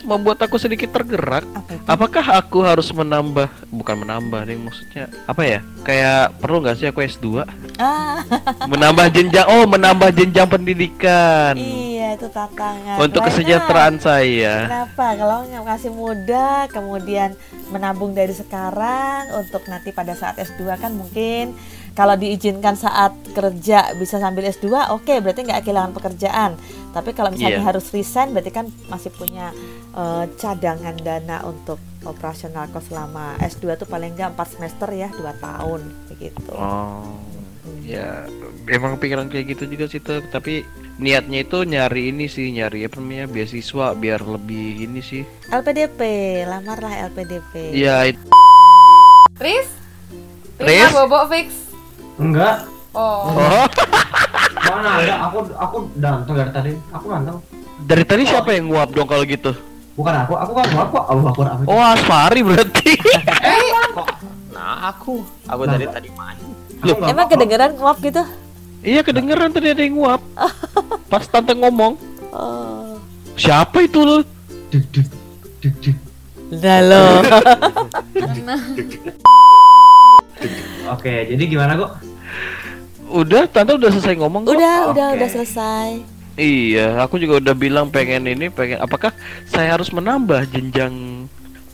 A: membuat aku sedikit tergerak.
E: apa itu?
A: Apakah aku harus menambah, bukan menambah nih maksudnya apa ya? Kayak perlu nggak sih aku S2?
E: Ah,
A: Menambah jenjang, oh menambah jenjang pendidikan
E: iya itu tantangan.
A: untuk kesejahteraan saya.
E: Kenapa? Kalau nggak kasih muda, kemudian menabung dari sekarang untuk nanti pada saat S2 kan mungkin kalau diizinkan saat kerja bisa sambil S2, oke berarti nggak kehilangan pekerjaan. Tapi kalau misalnya
A: Iya.
E: harus resign, berarti kan masih punya eh, cadangan dana untuk operasional cost selama S2 tuh paling nggak 4 semester ya, 2 tahun begitu.
A: Oh, ya emang pikiran kayak gitu juga sih tuh. Tapi niatnya itu nyari ini sih, nyari apa namanya beasiswa biar lebih ini sih.
E: LPDP, lamarlah LPDP.
A: Iya, it-
B: Riz?
A: Riz?
B: Bobo fix.
D: Enggak,
B: Oh.
A: oh,
D: mana ada? Aku aku datang dari tadi. Aku datang.
A: Dari tadi siapa yang nguap dong kalau gitu?
D: Bukan aku, aku kan aku Allah Akbar apa?
A: Oh, Asfari berarti.
C: Nah, aku. Aku dari tadi main.
A: Loh,
E: Emang kedengeran nguap gitu?
A: iya kedengeran tadi ada yang nguap. Pas tante ngomong,
E: Oh.
A: siapa itu lo?
D: Duk, duk, duk, duk.
E: Nah lo.
D: Oke, jadi gimana kok?
A: Udah, tante udah selesai ngomong kok.
E: udah, udah, udah selesai.
A: Iya, aku juga udah bilang pengen ini, pengen apakah saya harus menambah jenjang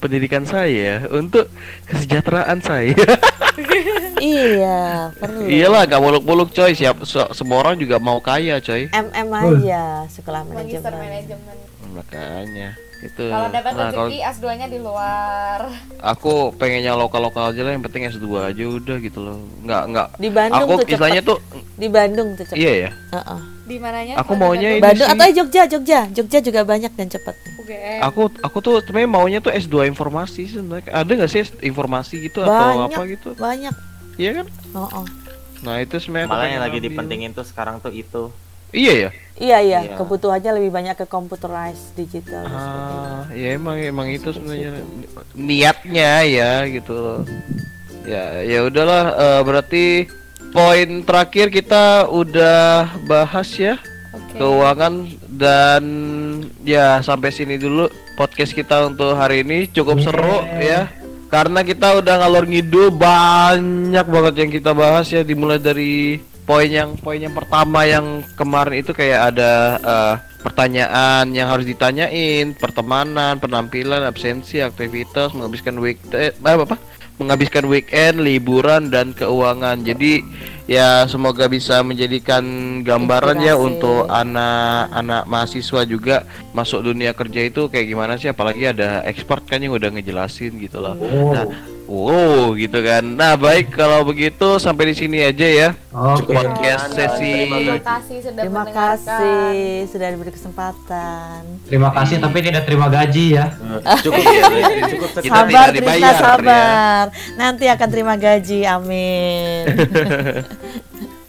A: pendidikan saya untuk kesejahteraan saya?
E: iya, perlu.
A: Iyalah, gak muluk-muluk coy. Siap, se- semua orang juga mau kaya coy.
E: MM aja sekolah manajemen.
B: manajemen
A: Makanya itu.
B: kalau dapat
A: Nah,
B: rezeki S2 nya di luar
A: aku pengennya lokal-lokal aja lah, yang penting S2 aja udah gitu loh. Nggak nggak.
E: Di Bandung
A: Aku
E: tuh cepet.
A: istilahnya tuh,
E: Di Bandung tuh cepet.
A: iya ya.
E: Heeh.
B: Di mananya
A: Aku maunya ini
E: Bandung
A: sih.
E: atau Jogja, Jogja. Jogja juga banyak dan cepat.
B: UGM
A: Aku aku tuh sebenarnya maunya tuh S2 informasi sebenarnya. Ada nggak sih informasi gitu atau
E: Banyak.
A: apa gitu?
E: Banyak.
A: Iya kan?
E: Oh,
A: Nah itu sebenarnya
C: Malah yang lagi
A: ambil.
C: dipentingin tuh sekarang tuh itu.
A: Iya ya.
E: Iya, iya,
C: Iya.
E: kebutuhannya lebih banyak ke computerized digital.
A: Ah, ya emang emang itu sebenarnya niatnya ya gitu. loh. Ya ya udahlah eh, berarti poin terakhir kita udah bahas ya
B: oke.
A: keuangan dan ya sampai sini dulu podcast kita untuk hari ini. Cukup seru ya karena kita udah ngalor ngidul banyak banget yang kita bahas ya dimulai dari poin yang poin yang pertama yang kemarin itu kayak ada eh, pertanyaan yang harus ditanyain pertemanan penampilan absensi aktivitas menghabiskan week eh, apa apa menghabiskan weekend liburan dan keuangan. Jadi ya semoga bisa menjadikan gambaran ya untuk anak-anak mahasiswa juga masuk dunia kerja itu kayak gimana sih? Apalagi ada expert kan yang udah ngejelasin gitu loh.
D: Oh,
A: Nah, wow gitu kan nah baik kalau begitu sampai di sini aja ya
D: oke.
A: podcast sesi
B: terima kasih sudah
E: Terima kasih sudah diberi kesempatan.
D: Terima kasih tapi tidak terima gaji ya.
C: Cukup ya, cukup
A: Kita tidak
E: sabar, Trisna,
A: ya.
E: sabar. Nanti akan terima gaji, amin.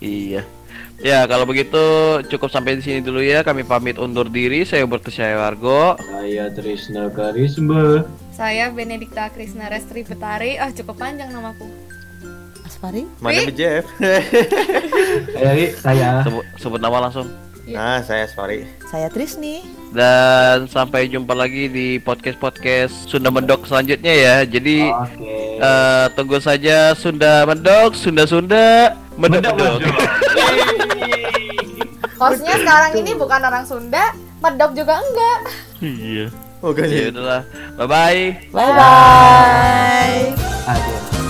A: Iya. Ya, kalau begitu cukup sampai di sini dulu ya. Kami pamit undur diri. Saya Bertusya Wargo.
D: Saya Trisna Karisma.
B: Saya Benedikta Krisna Restri Betari ah cukup panjang namaku
E: Aspari?
C: Mana Jeff?
D: Jadi saya
A: Sebut, sebut nama langsung.
C: Nah, saya sorry.
E: Saya Trisni.
A: Dan sampai jumpa lagi di podcast-podcast Sunda Mendok selanjutnya ya. Jadi
D: Oke.
A: eh, tunggu saja Sunda Mendok, Sunda Sunda, Mendok Mendok.
B: hostnya sekarang ini bukan orang Sunda medok juga enggak
A: Iya.
C: Oh,
A: Ya udahlah. Bye bye.
E: Bye bye.
D: Aduh.